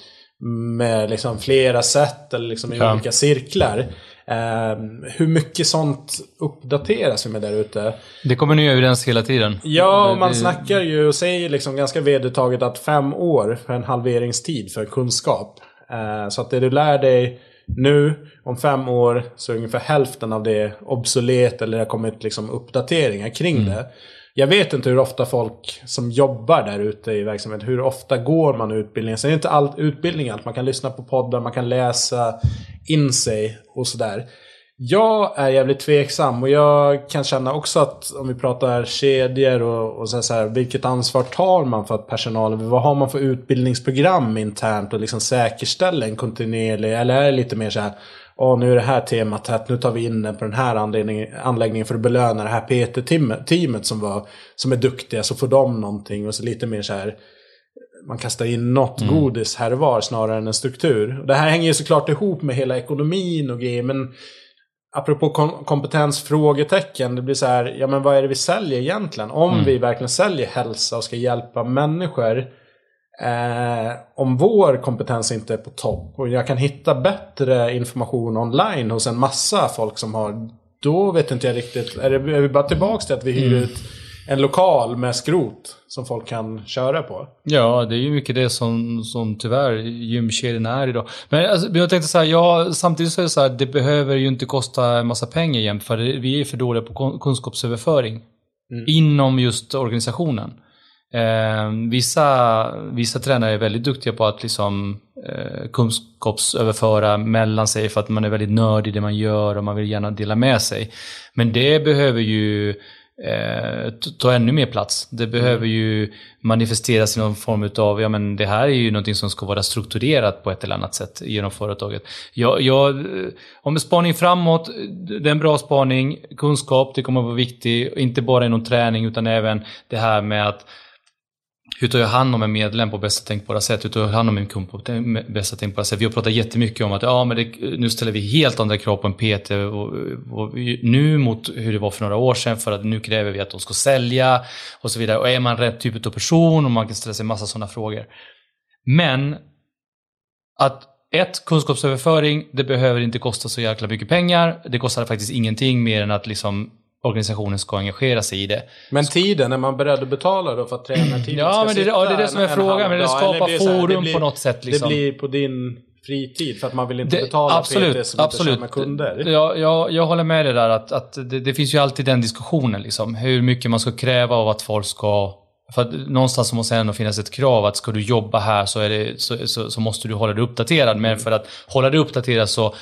med liksom flera sätt eller liksom i Ja. olika cirklar. Eh, hur mycket sånt uppdateras vi med där ute? Det kommer ny evidens hela tiden. Ja, och man Det- snackar ju och säger liksom ganska vedertaget att fem år för en halveringstid för kunskap. Eh, så att det du lär dig nu, om fem år, så är ungefär hälften av det obsolet eller det har kommit liksom uppdateringar kring det. Jag vet inte hur ofta folk som jobbar där ute i verksamheten, hur ofta går man utbildningen? Sen är inte allt utbildning allt. Man kan lyssna på poddar, man kan läsa in sig och sådär. Jag är jävligt tveksam och jag kan känna också att om vi pratar kedjor och, och så här, så här, vilket ansvar tar man för att personalen, vad har man för utbildningsprogram internt och liksom säkerställa en kontinuerlig, eller är det lite mer så här, Åh, nu är det här temat tätt, nu tar vi in den på den här anläggningen för att belöna det här PT-teamet som, var, som är duktiga, så får de någonting och så lite mer så här man kastar in något godis här och var snarare än en struktur. Det här hänger ju såklart ihop med hela ekonomin och grejer, men apropå kom kompetensfrågetecken, det blir så här, ja men vad är det vi säljer egentligen? Om vi verkligen säljer hälsa och ska hjälpa människor, eh, om vår kompetens inte är på topp och jag kan hitta bättre information online hos en massa folk som har, då vet inte jag riktigt, är, det, är vi bara tillbaka till att vi hyr ut en lokal med skrot som folk kan köra på? Ja, det är ju mycket det som, som tyvärr gymkedjorna är idag. Men alltså, jag tänkte så här, ja, samtidigt så är det så här, det behöver ju inte kosta en massa pengar jämt för vi är för dåliga på kun- kunskapsöverföring. Inom just organisationen. Eh, vissa, vissa tränare är väldigt duktiga på att liksom, eh, kunskapsöverföra mellan sig för att man är väldigt nördig i det man gör och man vill gärna dela med sig. Men det behöver ju eh, ta ännu mer plats. Det behöver ju manifesteras i någon form av, ja men det här är ju någonting som ska vara strukturerat på ett eller annat sätt genom företaget. Jag, jag, eh, om en spaning framåt, det är en bra spaning, kunskap, det kommer att vara viktigt, inte bara inom träning utan även det här med att hur tar jag hand om en medlem på bästa tänkbara sätt? Hur tar jag hand om en kund på bästa tänkbara sätt? Vi har pratat jättemycket om att ja, men det, nu ställer vi helt andra krav på en PT och, och, nu mot hur det var för några år sedan för att nu kräver vi att de ska sälja och så vidare. Och är man rätt typ av person och man kan ställa sig massa sådana frågor. Men att ett, kunskapsöverföring, det behöver inte kosta så jäkla mycket pengar. Det kostar faktiskt ingenting mer än att liksom organisationen ska engagera sig i det. Men tiden, är man beredd att betala då för att tränartiden <clears throat> Ja, ska men det- sitta ja, det är det som är frågan, men det skapar forum blir- på något sätt, liksom. Det blir på din fritid för att man vill inte Det, betala absolut, PT som absolut. inte tjänar kunder. Jag, jag, jag håller med dig där att, att det, det finns ju alltid den diskussionen liksom. Hur mycket man ska kräva av att folk ska... För att någonstans måste det ändå finnas ett krav att ska du jobba här så, är det, så, så, så måste du hålla dig uppdaterad. Men för att hålla dig uppdaterad så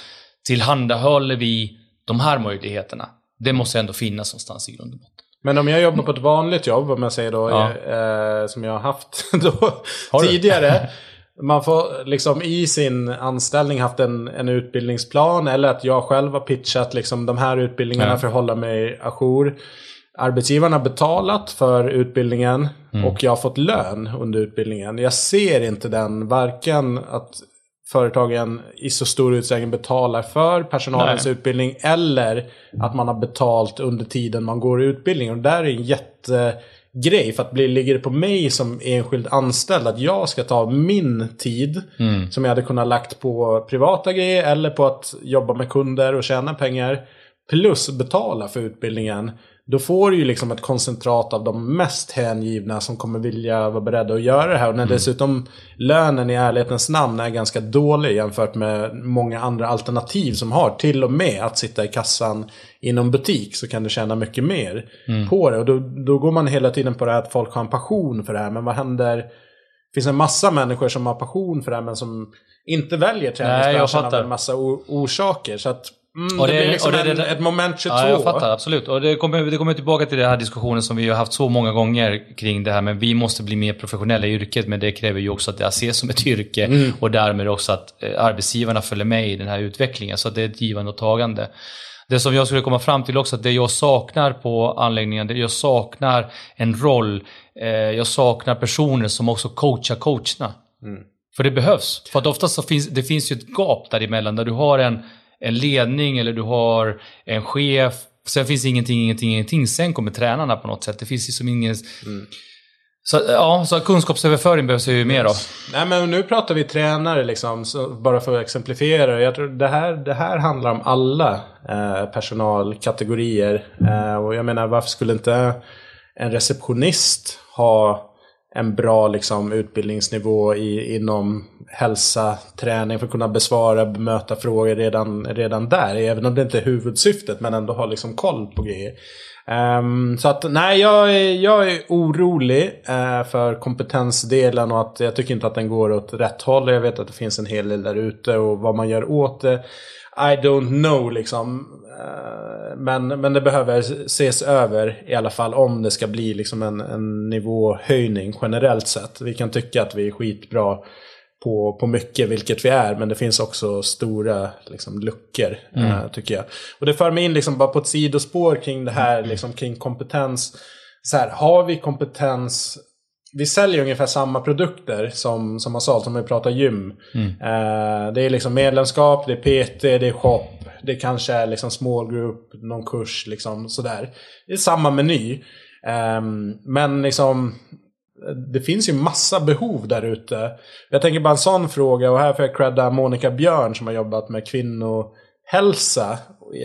tillhandahåller vi de här möjligheterna. Det måste ändå finnas någonstans i grund och botten. Men om jag jobbar på ett vanligt jobb, om jag säger då, Ja. eh, som jag har haft <laughs> då, Har tidigare. <laughs> Man får liksom i sin anställning haft en, en utbildningsplan eller att jag själv har pitchat liksom de här utbildningarna Ja. för att hålla mig ajour. Arbetsgivaren har betalat för utbildningen Mm. och jag har fått lön under utbildningen. Jag ser inte den, varken att företagen i så stor utsträckning betalar för personalens Nej. utbildning eller att man har betalt under tiden man går utbildningen. Och där är en jättegrej. För att bli, ligger det på mig som enskild anställd att jag ska ta min tid Mm. som jag hade kunnat lagt på privata grejer eller på att jobba med kunder och tjäna pengar plus betala för utbildningen. Då får du ju liksom ett koncentrat av de mest hängivna som kommer vilja vara beredda att göra det här. Och när dessutom lönen i ärlighetens namn är ganska dålig jämfört med många andra alternativ som har till och med att sitta i kassan inom butik så kan du tjäna mycket mer på det. Och då, då går man hela tiden på det här att folk har en passion för det här. Men vad händer? Det finns en massa människor som har passion för det här men som inte väljer träningsbranschen av en massa orsaker. Så att mm, Och det, det- blir liksom och det- en, det- ett moment 22. Ja, jag fattar. Absolut. Och det kommer, det kommer tillbaka till den här diskussionen som vi har haft så många gånger kring det här. Men vi måste bli mer professionella i yrket. Men det kräver ju också att det ses som ett yrke. Mm. Och därmed också att eh, arbetsgivarna följer med i den här utvecklingen. Så det är ett givande och tagande. Det som jag skulle komma fram till också, att det jag saknar på anläggningen, det jag saknar en roll. Eh, jag saknar personer som också coachar coacherna. För det behövs. För att oftast så finns det finns ju ett gap däremellan där du har en, en ledning eller du har en chef. Sen finns ingenting, ingenting, ingenting. Sen kommer tränarna på något sätt. Det finns liksom ingen... Så, ja, så kunskapsöverföring behövs ju mer av. Nej men nu pratar vi tränare liksom, bara för att exemplifiera. Jag tror det här, det här handlar om alla eh, personalkategorier. Eh, och jag menar varför skulle inte en receptionist ha en bra liksom, utbildningsnivå i, inom hälsa, träning för att kunna besvara, bemöta frågor redan, redan där. Även om det inte är huvudsyftet men ändå ha liksom koll på grejer. Um, så att nej, jag är, jag är orolig uh, för kompetensdelen och att jag tycker inte att den går åt rätt håll. Jag vet att det finns en hel del där ute och vad man gör åt det. I don't know liksom. Uh, men, men det behöver ses över i alla fall om det ska bli liksom en, en nivåhöjning generellt sett. Vi kan tycka att vi är skitbra på, på mycket, vilket vi är. Men det finns också stora liksom, luckor, mm. äh, tycker jag. Och det för mig in liksom, bara på ett sidospår kring det här, liksom, kring kompetens. Så här, har vi kompetens vi säljer ungefär samma produkter som, som Assault, om vi pratar gym. Mm. Eh, det är liksom medlemskap, det är PT, det är shop, det kanske är liksom small group, någon kurs, liksom sådär. Det är samma meny. Eh, men liksom det finns ju massa behov där ute. Jag tänker bara en sån fråga och här får jag credda Monica Björn som har jobbat med kvinnohälsa.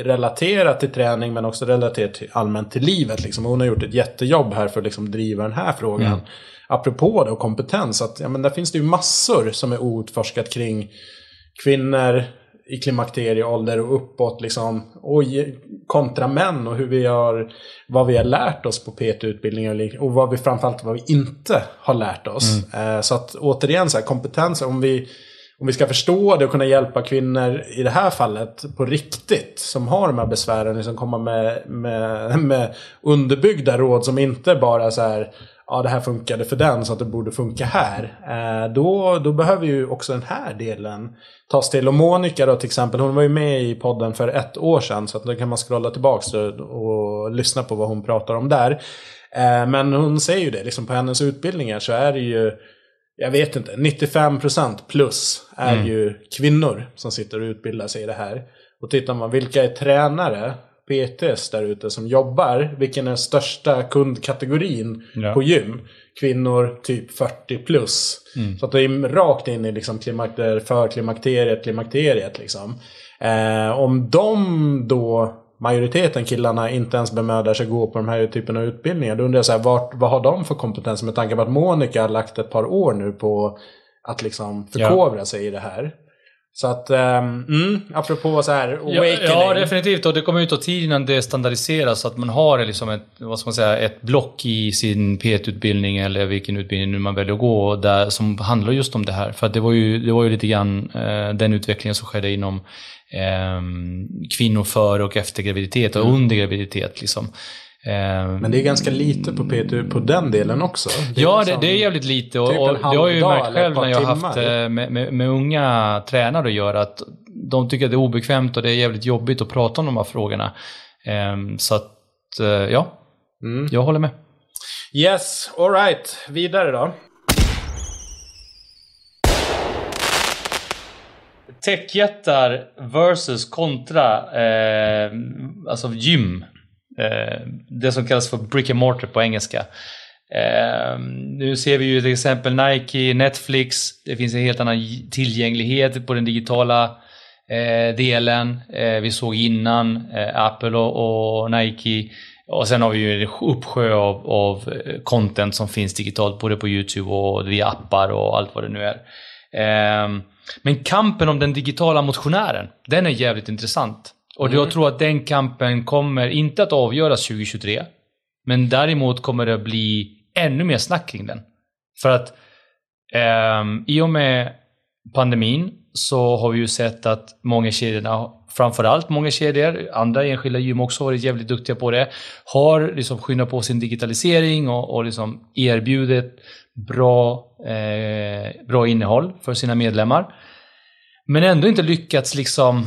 Relaterat till träning men också relaterat till, allmänt till livet. Liksom. Hon har gjort ett jättejobb här för att liksom driva den här frågan. Mm. Apropå det och kompetens. Att, ja, men där finns det ju massor som är outforskat kring kvinnor, i klimakterieålder och uppåt liksom. Och kontra män och hur vi gör, vad vi har lärt oss på PT-utbildningar och vad vi framförallt vad vi inte har lärt oss. Mm. Eh, så att återigen, så här, kompetens, om vi, om vi ska förstå det och kunna hjälpa kvinnor i det här fallet på riktigt, som har de här besvären, liksom komma med, med, <laughs> med underbyggda råd som inte bara så här ja det här funkade för den så att det borde funka här. Eh, då, då behöver ju också den här delen tas till. Och Monica då till exempel, hon var ju med i podden för ett år sedan. Så att då kan man scrolla tillbaka och, och lyssna på vad hon pratar om där. Eh, men hon säger ju det, liksom på hennes utbildningar så är det ju jag vet inte, 95% plus är mm. ju kvinnor som sitter och utbildar sig i det här. Och tittar man, vilka är tränare? PTs där ute som jobbar. Vilken är största kundkategorin ja. på gym? Kvinnor typ 40 plus. Mm. Så att det är rakt in i liksom klimakter, för klimakteriet, klimakteriet liksom. Eh, om de då, majoriteten killarna, inte ens bemödar sig gå på de här typen av utbildningar. Då undrar jag så här, vart, vad har de för kompetens? Med tanke på att Monica har lagt ett par år nu på att liksom förkovra ja. sig i det här. Så att, um, mm, apropå så här, awakening. Ja, ja, definitivt. Och det kommer ju ta tid innan det standardiseras. Så att man har liksom ett, vad ska man säga, ett block i sin P1-utbildning eller vilken utbildning nu man väljer att gå där, som handlar just om det här. För det var ju, det var ju lite grann eh, den utvecklingen som skedde inom eh, kvinnor före och efter graviditet och mm. under graviditet. Liksom. Ehm, Men det är ganska lite på P2 på den delen också. Det ja, liksom, det, det, är jävligt lite. Och, typ och det har jag ju märkt själv när jag har haft eh, med, med, med, unga tränare att göra. Att de tycker att det är obekvämt och det är jävligt jobbigt att prata om de här frågorna. Um, så att, uh, ja. Mm. Jag håller med. Yes, alright. Vidare då. Techjättar versus kontra eh, alltså gym. Eh, det som kallas för brick and mortar på engelska. Eh, nu ser vi ju till exempel Nike, Netflix. Det finns en helt annan tillgänglighet på den digitala eh, delen. Eh, vi såg innan eh, Apple och, Nike. Och sen har vi ju en uppsjö av, av content som finns digitalt både på YouTube och via appar och allt vad det nu är. Men kampen om den digitala motionären, den är jävligt intressant. Och mm. jag tror att den kampen kommer inte att avgöras 2023. Men däremot kommer det att bli ännu mer snack kring den. För att eh, i och med pandemin så har vi ju sett att många kedjorna, framförallt många kedjor, andra enskilda gym också varit jävligt duktiga på det, har liksom skyndat på sin digitalisering och, och liksom erbjudit bra, eh, bra innehåll för sina medlemmar. Men ändå inte lyckats liksom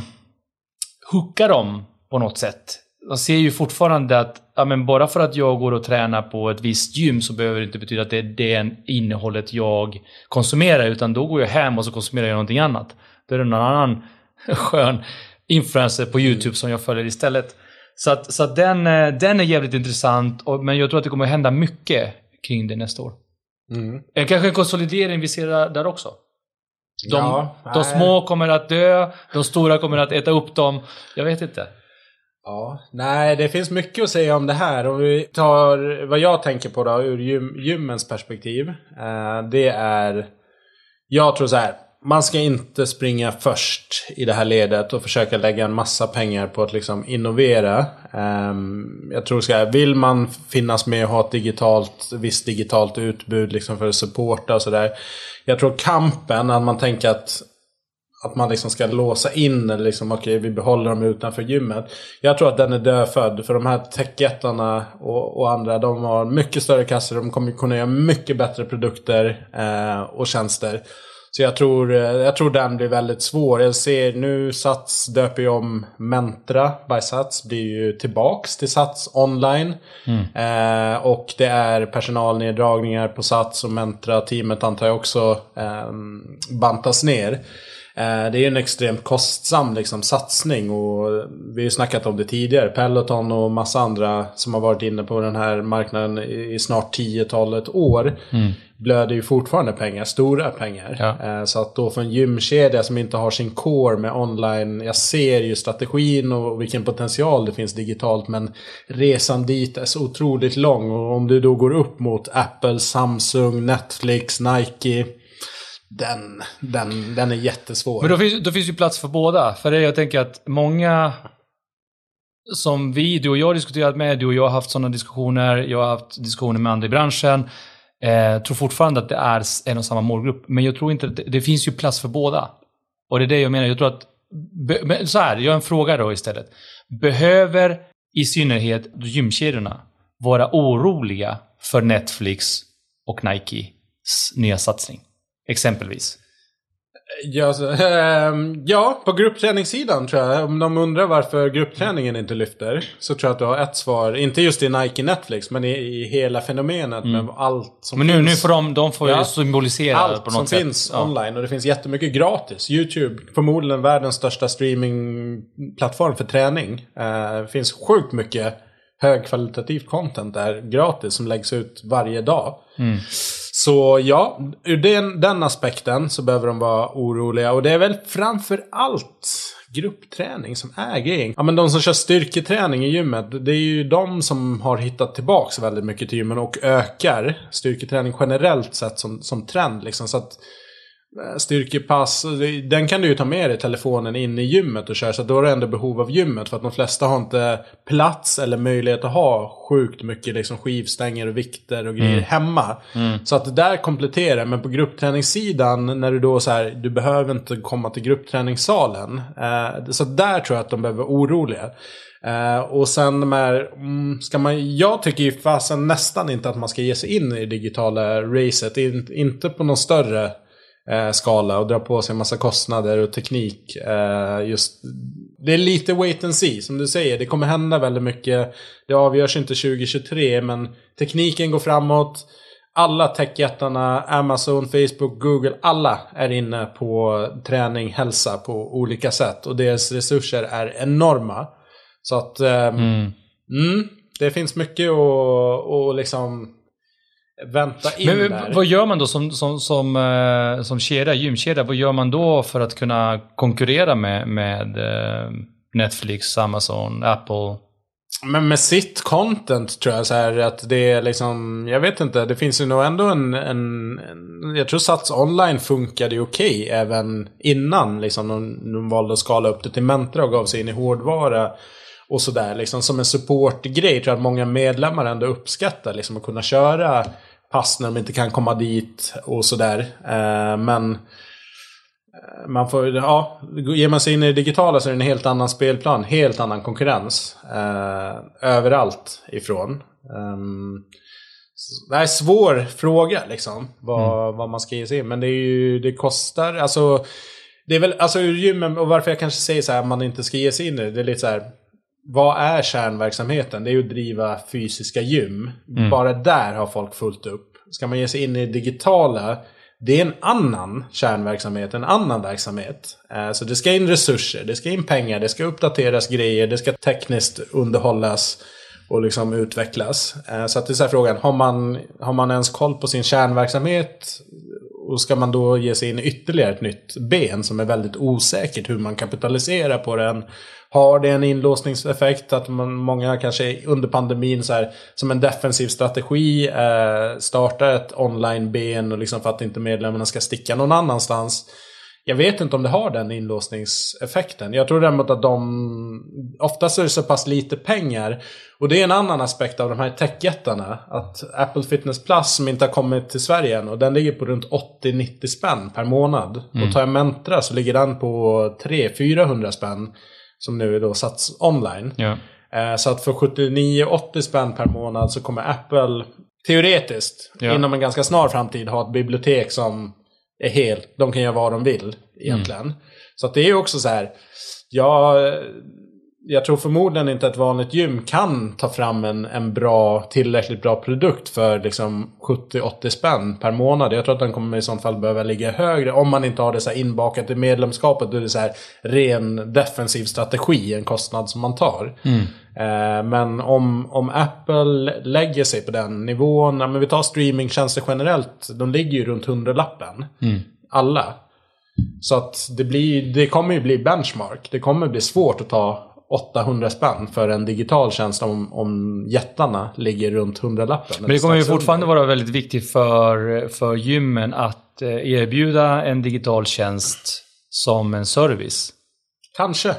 hooka dem på något sätt. De ser ju fortfarande att ja, men bara för att jag går och tränar på ett visst gym så behöver det inte betyda att det är det innehållet jag konsumerar. Utan då går jag hem och så konsumerar jag någonting annat. Då är det någon annan <laughs> skön influencer på YouTube som jag följer istället. Så att, så att den, eh, den är jävligt intressant. Och, men jag tror att det kommer hända mycket kring det nästa år. Mm. Kanske en konsolidering vi ser där också. De, Ja, de små kommer att dö, de stora kommer att äta upp dem. Jag vet inte. Ja, nej det finns mycket att säga om det här. Om vi tar vad jag tänker på då ur gym, gymmens perspektiv. Eh, det är, jag tror så här. Man ska inte springa först i det här ledet och försöka lägga en massa pengar på att liksom innovera. Ehm, jag tror så här, vill man finnas med och ha ett digitalt, visst digitalt utbud liksom för att supporta och sådär. Jag tror kampen, att man tänker att att man liksom ska låsa in eller liksom okej vi behåller dem utanför gymmet. Jag tror att den är dödfödd för de här techjättarna och, och andra de har mycket större kassor. De kommer kunna göra mycket bättre produkter eh, och tjänster. Så jag tror, eh, jag tror den blir väldigt svår. Jag ser nu Sats döper ju om Mentra by Sats. Blir ju tillbaks till Sats online. Eh, och det är personalneddragningar på Sats och Mentra-teamet antar jag också eh, bantas ner. Eh, Det är en extremt kostsam liksom, satsning och vi har ju snackat om det tidigare. Peloton och massa andra som har varit inne på den här marknaden i snart 10-talet år blöder ju fortfarande pengar, stora pengar. Ja. Eh, Så att då för en gymkedja som inte har sin core med online, jag ser ju strategin och vilken potential det finns digitalt men resan dit är så otroligt lång och om du då går upp mot Apple, Samsung, Netflix, Nike den, den, den är jättesvår. Men då finns, då finns ju plats för båda. För det jag tänker att många som vi, du och jag har diskuterat med, du och jag har haft sådana diskussioner, jag har haft diskussioner med andra i branschen. Jag tror fortfarande att det är en och samma målgrupp. Men jag tror inte att det, det finns ju plats för båda. Och det är det jag menar. Jag tror att, be, så här, jag har en fråga då istället. Behöver i synnerhet gymkedjorna vara oroliga för Netflix och Nikes nya satsning? Exempelvis. Ja, så, ehm, ja, på gruppträningssidan tror jag. Om de undrar varför gruppträningen inte lyfter. Så tror jag att du har ett svar. Inte just i Nike Netflix, men i, i hela fenomenet med allt som Men nu, finns. nu får de, de får Ja. symbolisera Allt på som något sätt. finns Ja. online och det finns jättemycket gratis. YouTube, förmodligen världens största streamingplattform för träning. Eh, finns sjukt mycket högkvalitativt content där gratis som läggs ut varje dag. Mm. Så ja, ur den, den aspekten så behöver de vara oroliga. Och det är väl framför allt gruppträning som är grejen. Ja men de som kör styrketräning i gymmet, det är ju de som har hittat tillbaks väldigt mycket till gymmen och ökar styrketräning generellt sett som, som trend. Liksom. Så att Styrkepass, det- den kan du ju ta med dig telefonen in i gymmet och köra. Så då har du ändå behov av gymmet. För att de flesta har inte plats eller möjlighet att ha sjukt mycket liksom skivstänger och vikter och grejer hemma. Så att det där kompletterar. Men på gruppträningssidan, när du då så här, du behöver inte komma till gruppträningssalen. Eh, så där tror jag att de behöver vara oroliga. Eh, och sen de här, mm, ska man, jag tycker ju fasen nästan inte att man ska ge sig in i det digitala racet. In, inte på någon större eh, skala och dra på sig en massa kostnader och teknik. Eh, just, det är lite wait and see, som du säger. Det kommer hända väldigt mycket. Det avgörs inte 2023, men tekniken går framåt. Alla techjättarna, Amazon, Facebook, Google, alla är inne på träning, hälsa på olika sätt. Och deras resurser är enorma. Så att ehm, Mm. mm, det finns mycket att liksom vänta in Men där. vad gör man då som, som, som, eh, som kedja, gymkedja? Vad gör man då för att kunna konkurrera med, med eh, Netflix, Amazon, Apple? Men med sitt content tror jag så här att det är liksom, jag vet inte, det finns ju nog ändå en, en, en jag tror Sats online funkade ju okej även innan liksom de, de valde att skala upp det till Mentra och gav sig in i hårdvara. Och sådär liksom som en supportgrej tror jag att många medlemmar ändå uppskattar liksom att kunna köra pass när de inte kan komma dit och sådär. Eh, men eh, man får, ja, ger man sig in i det digitala så är det en helt annan spelplan, helt annan konkurrens. Eh, överallt ifrån. Um, det är en svår fråga liksom, vad, vad man ska ge sig in. Men det är ju, det kostar, alltså, det är väl, alltså ur gymmen, och varför jag kanske säger så här, att man inte ska ge sig in i det, det är lite så här, vad är kärnverksamheten? Det är ju att driva fysiska gym. Bara där har folk fullt upp. Ska man ge sig in i det digitala, det är en annan kärnverksamhet, en annan verksamhet. Eh, Så det ska in resurser, det ska in pengar, det ska uppdateras grejer, det ska tekniskt underhållas och liksom utvecklas. Eh, så att det är så här frågan, har man, har man ens koll på sin kärnverksamhet? Och ska man då ge sig in i ytterligare ett nytt ben som är väldigt osäkert hur man kapitaliserar på den? Har det en inlåsningseffekt att man, många kanske under pandemin så här, som en defensiv strategi eh, startar ett online-ben och liksom för att inte medlemmarna ska sticka någon annanstans? Jag vet inte om det har den inlåsningseffekten. Jag tror däremot att de... Oftast är det så pass lite pengar. Och det är en annan aspekt av de här techjättarna. Att Apple Fitness Plus som inte har kommit till Sverige än. Och den ligger på runt 80-90 spänn per månad. Mm. Och tar jag Mentra så ligger den på 300-400 spänn. Som nu är då satts online. Ja. Eh, så att för 79-80 spänn per månad så kommer Apple teoretiskt ja. inom en ganska snar framtid ha ett bibliotek som är helt, de kan göra vad de vill egentligen. Mm. Så det är också så här, ja, jag tror förmodligen inte att ett vanligt gym kan ta fram en, en bra, tillräckligt bra produkt för liksom 70-80 spänn per månad. Jag tror att den kommer i sånt fall behöva ligga högre om man inte har det så inbakat i medlemskapet. Då är det så här ren defensiv strategi, en kostnad som man tar. Mm. Eh, men om, om Apple lägger sig på den nivån, men vi tar streamingtjänster generellt, de ligger ju runt 100-lappen. Mm. Alla. Så att det, blir, det kommer ju bli benchmark. Det kommer bli svårt att ta 800 spänn för en digital tjänst om, om jättarna ligger runt 100-lappen. Men det kommer ju fortfarande under. vara väldigt viktigt för, för gymmen att eh, erbjuda en digital tjänst som en service. Kanske.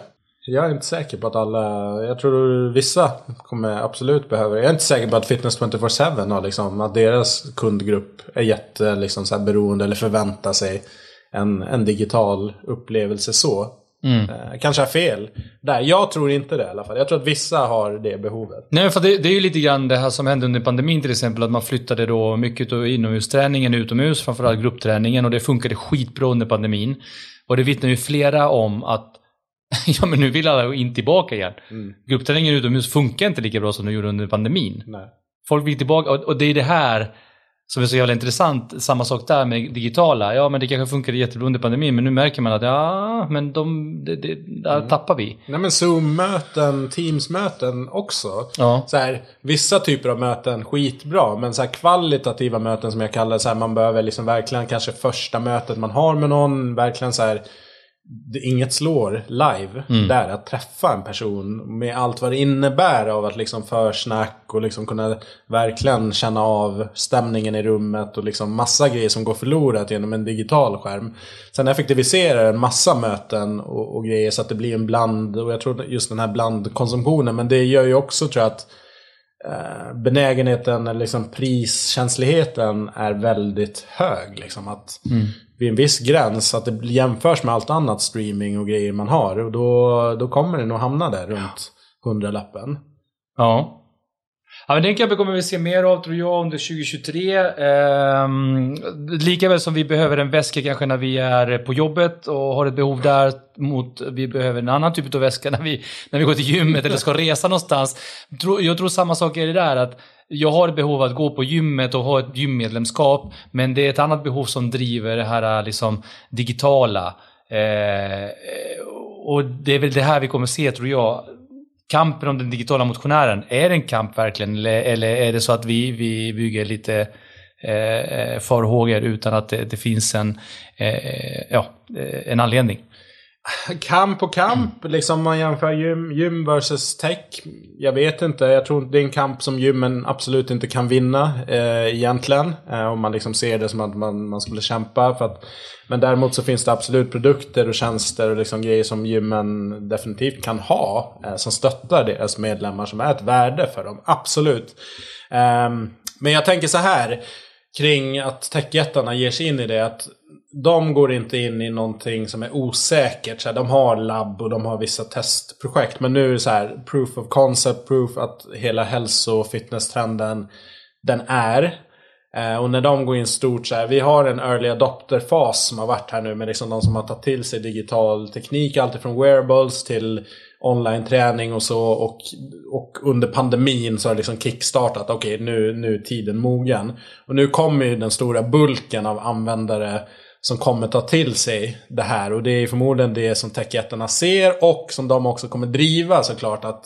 Jag är inte säker på att alla... Jag tror vissa kommer absolut behöva Jag är inte säker på att Fitness 24-7 har liksom... Att deras kundgrupp är jätte liksom, så beroende eller förväntar sig en, en digital upplevelse så. Mm. Eh, kanske har fel. Där, jag tror inte det i alla fall. Jag tror att vissa har det behovet. Nej, för det, det är ju lite grann det här som hände under pandemin till exempel. Att man flyttade då mycket av inomhusträningen utomhus, framförallt gruppträningen. Och det funkade skitbra under pandemin. Och det vittnar ju flera om att <laughs> ja, men nu vill alla in tillbaka igen. Mm. Gruppträningen utomhus funkar inte lika bra som de gjorde under pandemin. Nej. Folk vill tillbaka och, och det är det här som är så jävla intressant. Samma sak där med digitala. Ja, men det kanske funkade jättebra under pandemin, men nu märker man att ja, men de, det, det, där mm. tappar vi. Nej, men Zoom-möten, Teams-möten också. Ja. Så här, vissa typer av möten skitbra, men så här, kvalitativa möten som jag kallar det, så här, man behöver liksom verkligen kanske första mötet man har med någon, verkligen så här det, inget slår live mm. där. Att träffa en person med allt vad det innebär av att liksom försnack och liksom kunna verkligen känna av stämningen i rummet och liksom massa grejer som går förlorat genom en digital skärm. Sen effektiviserar en massa möten och, och grejer så att det blir en bland, och jag tror just den här blandkonsumtionen, men det gör ju också tror jag att benägenheten eller liksom priskänsligheten är väldigt hög. Liksom att mm vid en viss gräns att det jämförs med allt annat streaming och grejer man har. Och då, då kommer det nog hamna där runt hundralappen. Ja. Ja, men den kampen kommer vi se mer av tror jag under 2023. Ehm, likaväl som vi behöver en väska kanske när vi är på jobbet och har ett behov där mot vi behöver en annan typ av väska när vi, när vi går till gymmet eller ska resa någonstans. Jag tror samma sak är det där att jag har ett behov att gå på gymmet och ha ett gymmedlemskap. Men det är ett annat behov som driver det här liksom digitala. Ehm, och det är väl det här vi kommer se tror jag kampen om den digitala motionären, är det en kamp verkligen? Eller, eller är det så att vi, vi bygger lite eh, eh farhågor utan att det, det finns en, eh, eh ja, eh, en anledning? Kamp och kamp, mm. liksom man jämför gym, gym versus tech. Jag vet inte, jag tror det är en kamp som gymmen absolut inte kan vinna eh, egentligen. Eh, om man liksom ser det som att man, man skulle kämpa. För att, men däremot så finns det absolut produkter och tjänster och liksom grejer som gymmen definitivt kan ha. Eh, som stöttar deras medlemmar, som är ett värde för dem. Absolut. Ehm, men jag tänker så här kring att techjättarna ger sig in i det. att de går inte in i någonting som är osäkert. Så här, de har labb och de har vissa testprojekt. Men nu är det så här, proof of concept, proof att hela hälso och fitnesstrenden den är. Eh, och när de går in stort så här, vi har en early adopter-fas som har varit här nu med liksom de som har tagit till sig digital teknik. Alltifrån wearables till online-träning och så. Och, och under pandemin så har det liksom kickstartat. Okej, okay, nu, nu är tiden mogen. Och nu kommer ju den stora bulken av användare som kommer ta till sig det här. Och det är förmodligen det som techjättarna ser och som de också kommer driva såklart. Att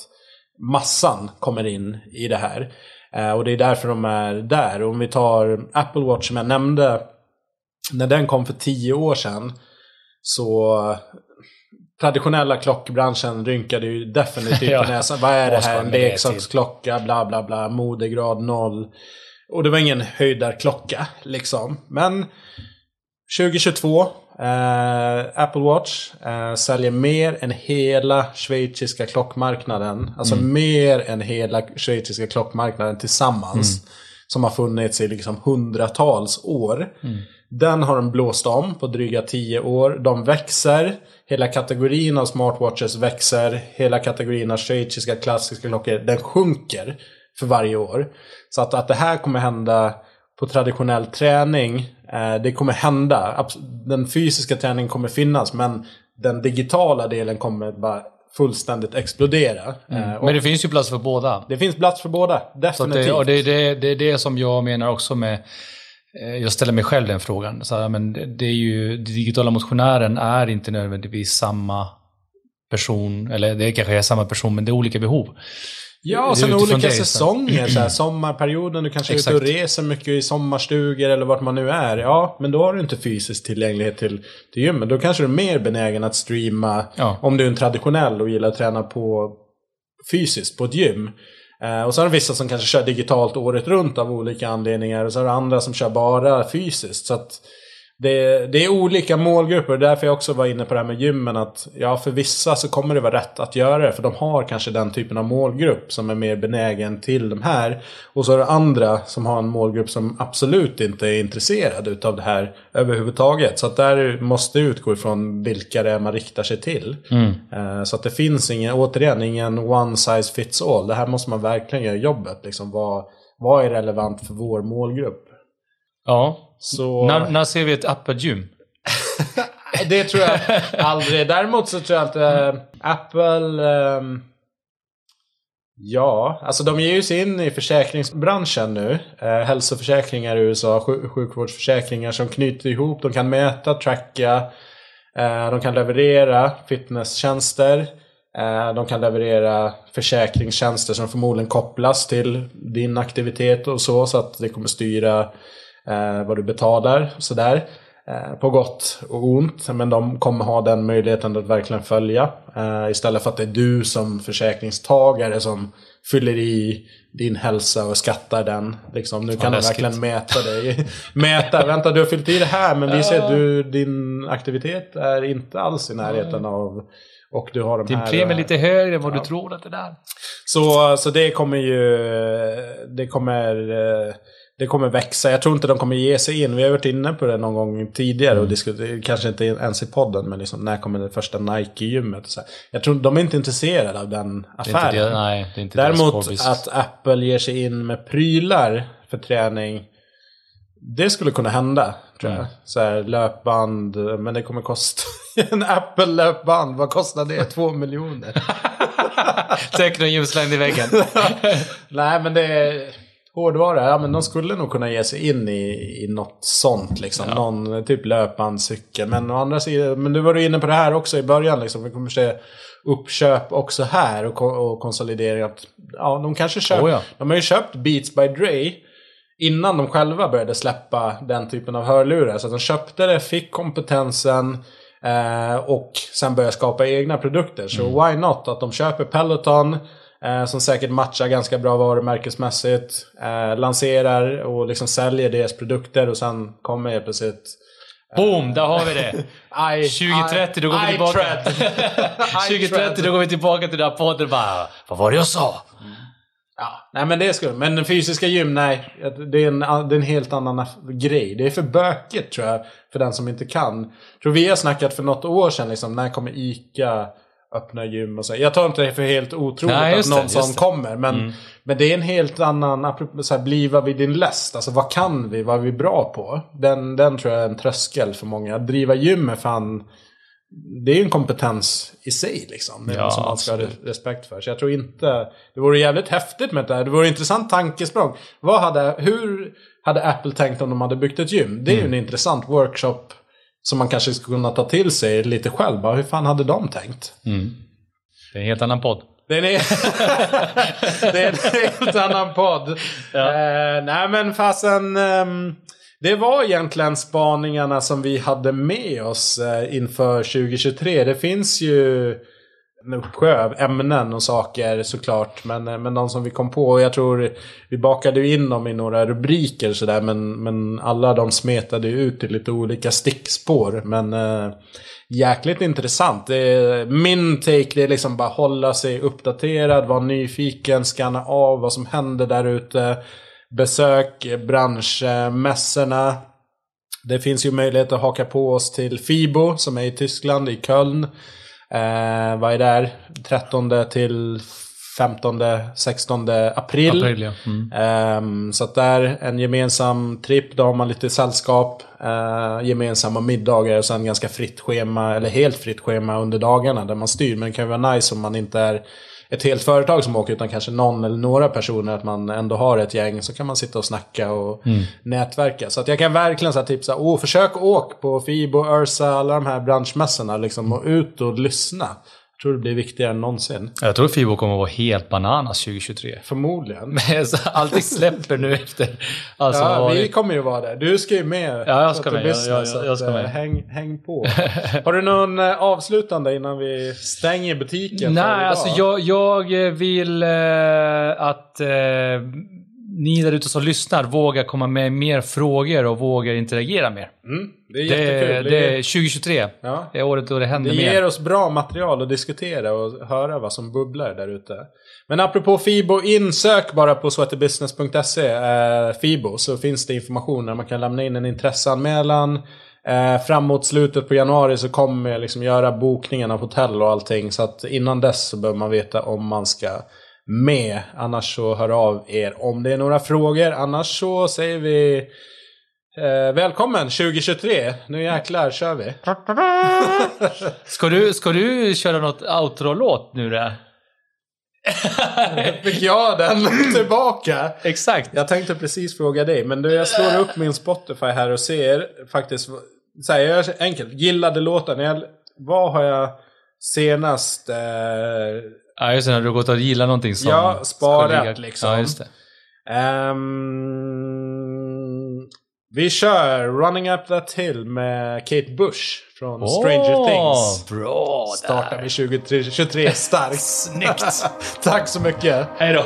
massan kommer in i det här. Eh, och det är därför de är där. Och om vi tar Apple Watch som jag nämnde. När den kom för tio år sedan. Så traditionella klockbranschen rynkade ju definitivt <laughs> Ja. på näsan. Vad är det här? En det leksaksklocka, bla bla bla, modegrad noll. Och det var ingen höjdarklocka liksom. Men 2022, eh, Apple Watch eh, säljer mer än hela schweiziska klockmarknaden. Alltså mer än hela schweiziska klockmarknaden tillsammans. Som har funnits i liksom hundratals år. Den har de blåst om på dryga 10 år. De växer. Hela kategorin av smartwatches växer. Hela kategorin av schweiziska klassiska klockor, den sjunker för varje år. Så att, att det här kommer hända på traditionell träning, det kommer hända. Den fysiska träningen kommer finnas, men den digitala delen kommer bara fullständigt explodera. Eh, och Men det finns ju plats för båda. det finns plats för båda, definitivt. det, och det, det, det är det som jag menar också med... eh, Jag ställer mig själv den frågan. Så här, men det, är ju, digitala motionären är inte nödvändigtvis samma person. Eller det kanske är samma person, men det är olika behov. Ja, och sen olika det, säsonger. Så här, <clears throat> sommarperioden, du kanske är ute och reser mycket i sommarstugor eller vart man nu är. Ja, men då har du inte fysisk tillgänglighet till, till gymmet. Då kanske du är mer benägen att streama Ja. om du är en traditionell och gillar att träna på fysiskt på ett gym. Eh, och så har du vissa som kanske kör digitalt året runt av olika anledningar. Och så har du andra som kör bara fysiskt. Så att det, det är olika målgrupper. Därför jag också var inne på det här med gymmen. Att ja, för vissa så kommer det vara rätt att göra det. För de har kanske den typen av målgrupp som är mer benägen till de här. Och så är det andra som har en målgrupp som absolut inte är intresserad utav det här överhuvudtaget. Så att där måste utgå ifrån vilka det är man riktar sig till. Eh, Så att det finns ingen, återigen, ingen one size fits all. Det här måste man verkligen göra jobbet. Liksom, vad, vad är relevant för vår målgrupp? Ja. Så... När, när ser vi ett Apple-gym? <laughs> Det tror jag aldrig. Däremot så tror jag att eh, Apple... ehm, ja, alltså de ger ju sig in i försäkringsbranschen nu. Eh, hälsoförsäkringar i USA, sjuk- sjukvårdsförsäkringar som knyter ihop. De kan mäta, tracka. Eh, de kan leverera fitnesstjänster. De kan leverera försäkringstjänster som förmodligen kopplas till din aktivitet och så. Så att det kommer styra vad du betalar. och Sådär. Eh, på gott och ont. Men de kommer ha den möjligheten att verkligen följa. Eh, istället för att det är du som försäkringstagare som fyller i din hälsa och skattar den. Liksom, nu kan de verkligen mäta dig. <laughs> mäta, vänta du har fyllt i det här men vi ser att du, din aktivitet är inte alls i närheten av och du har de Din här... premie är eh, lite högre än vad ja. du tror att det är. så, så det kommer ju... Det kommer... Det kommer växa. Jag tror inte de kommer ge sig in. Vi har varit inne på det någon gång tidigare Mm. och diskuterat, kanske inte ens i podden, men liksom, när kommer det första Nike-gymmet? Jag tror de är inte intresserade av den Det är inte affären. nej, det är inte Däremot att Apple ger sig in med prylar för träning. Det skulle kunna hända, tror jag. Mm. Så här, löpband, men det kommer kosta... <laughs> en Apple-löpband, vad kostar det? Två miljoner. <laughs> En gymslängd i väggen. <laughs> Nej, men det är hårdvara. Ja, men de skulle nog kunna ge sig in i, i något sånt. Liksom. Någon typ löpbandscykel. Men å andra sidan, men du var inne på det här också i början. Liksom. Vi kommer se uppköp också här och, och konsolidering. Att, ja, de kanske köper. Oh ja. De har ju köpt Beats by Dre. Innan de själva började släppa den typen av hörlurar. Så de köpte det, fick kompetensen. Eh, och sen började skapa egna produkter. Så why not? Att de köper Peloton. Eh, som säkert matchar ganska bra varumärkesmässigt. Eh, lanserar och liksom säljer deras produkter. Och sen kommer helt plötsligt... Boom, där har vi det. <laughs> I, 2030, då går vi tillbaka. 2030, <laughs> då går vi tillbaka till den här podden bara Vad var det jag sa? Ja, nej men det skulle Men den fysiska gym, nej. Det är, en, det är en helt annan grej. Det är för bökigt tror jag. För den som inte kan. Jag tror vi har snackat för något år sedan liksom. När kommer ICA öppna gym och så. Jag tar inte det för helt otroligt Nej, att det, någon sån kommer. Men, men det är en helt annan, så här, bliva vid din läst. Alltså vad kan vi? Vad är vi bra på? Den, den tror jag är en tröskel för många. Att driva gym är fan... Det är ju en kompetens i sig liksom. Det är Ja, något som man ska ha respekt för. Så jag tror inte... Det vore jävligt häftigt med det här. Det vore intressant tankesprång. Vad hade, hur hade Apple tänkt om de hade byggt ett gym? Det är ju en intressant workshop som man kanske skulle kunna ta till sig lite själv. Bara, hur fan hade de tänkt? Det är en helt annan podd. Det är en, <laughs> det är en helt annan podd. Ja. Eh, nej men fasen. ehm, det var egentligen spaningarna som vi hade med oss eh, inför 2023. Det finns ju en uppsjö av ämnen och saker såklart. Men, eh, men de som vi kom på. Och jag tror vi bakade ju in dem i några rubriker sådär. Men, men alla de smetade ju ut i lite olika stickspår. Men eh, jäkligt intressant. Det är, min take det är liksom bara hålla sig uppdaterad. Vara nyfiken. Scanna av vad som händer där ute. Besök branschmässorna. Det finns ju möjlighet att haka på oss till FIBO som är i Tyskland, i Köln. Eh, vad är det? där? 13 till 15, 16 april. April, ja. Mm. Ehm, så att där en gemensam tripp, då har man lite sällskap, eh, gemensamma middagar och sen ganska fritt schema, eller helt fritt schema under dagarna där man styr. Men det kan ju vara nice om man inte är ett helt företag som åker utan kanske någon eller några personer, att man ändå har ett gäng så kan man sitta och snacka och nätverka. Så att jag kan verkligen så tipsa, oh, försök åk på Fibo, Ursa, alla de här branschmässorna liksom och ut och lyssna. Jag tror det blir viktigare än någonsin. Jag tror Fibo kommer att vara helt bananas 2023. Förmodligen. <laughs> Allting släpper nu efter. Alltså, Ja, vi det- kommer ju vara där. Du ska ju med. Ja, jag ska med. Business, jag- jag- jag att, ska med. eh, Häng, häng på. <laughs> Har du någon eh, avslutande innan vi stänger butiken Nej, alltså jag, jag vill eh, att eh, ni där ute som lyssnar vågar komma med mer frågor och vågar interagera mer. Mm, det är Det, jättekul. det, Det, är 2023. ja. Det är året då det händer det mer. ger oss bra material att diskutera och höra vad som bubblar där ute. Men apropå Fibo, insök bara på sweaterbusiness.se, eh, Fibo, så finns det information där man kan lämna in en intresseanmälan. Eh, framåt slutet på januari så kommer jag liksom göra bokningen av hotell och allting. Så att innan dess så behöver man veta om man ska med. Annars så hör av er om det är några frågor. Annars så säger vi eh, välkommen 2023. Nu jäklar kör vi. <laughs> Ska du, ska du köra något outro-låt nu då? Fick jag den <laughs> tillbaka? Exakt. Jag tänkte precis fråga dig, men du, jag slår upp min Spotify här och ser faktiskt... Så här, jag gör enkelt. Gillade låten. Jag, vad har jag senast... Eh, Ja, just det. När du har gått och gillat någonting som... Ja, sparat ska ligga- liksom. Ja, just det. ehm, vi kör Running Up That Hill med Kate Bush från Stranger Åh, Things. Bra där. Startar vi 2023 starkt. Snyggt. <laughs> Tack så mycket. Hej då.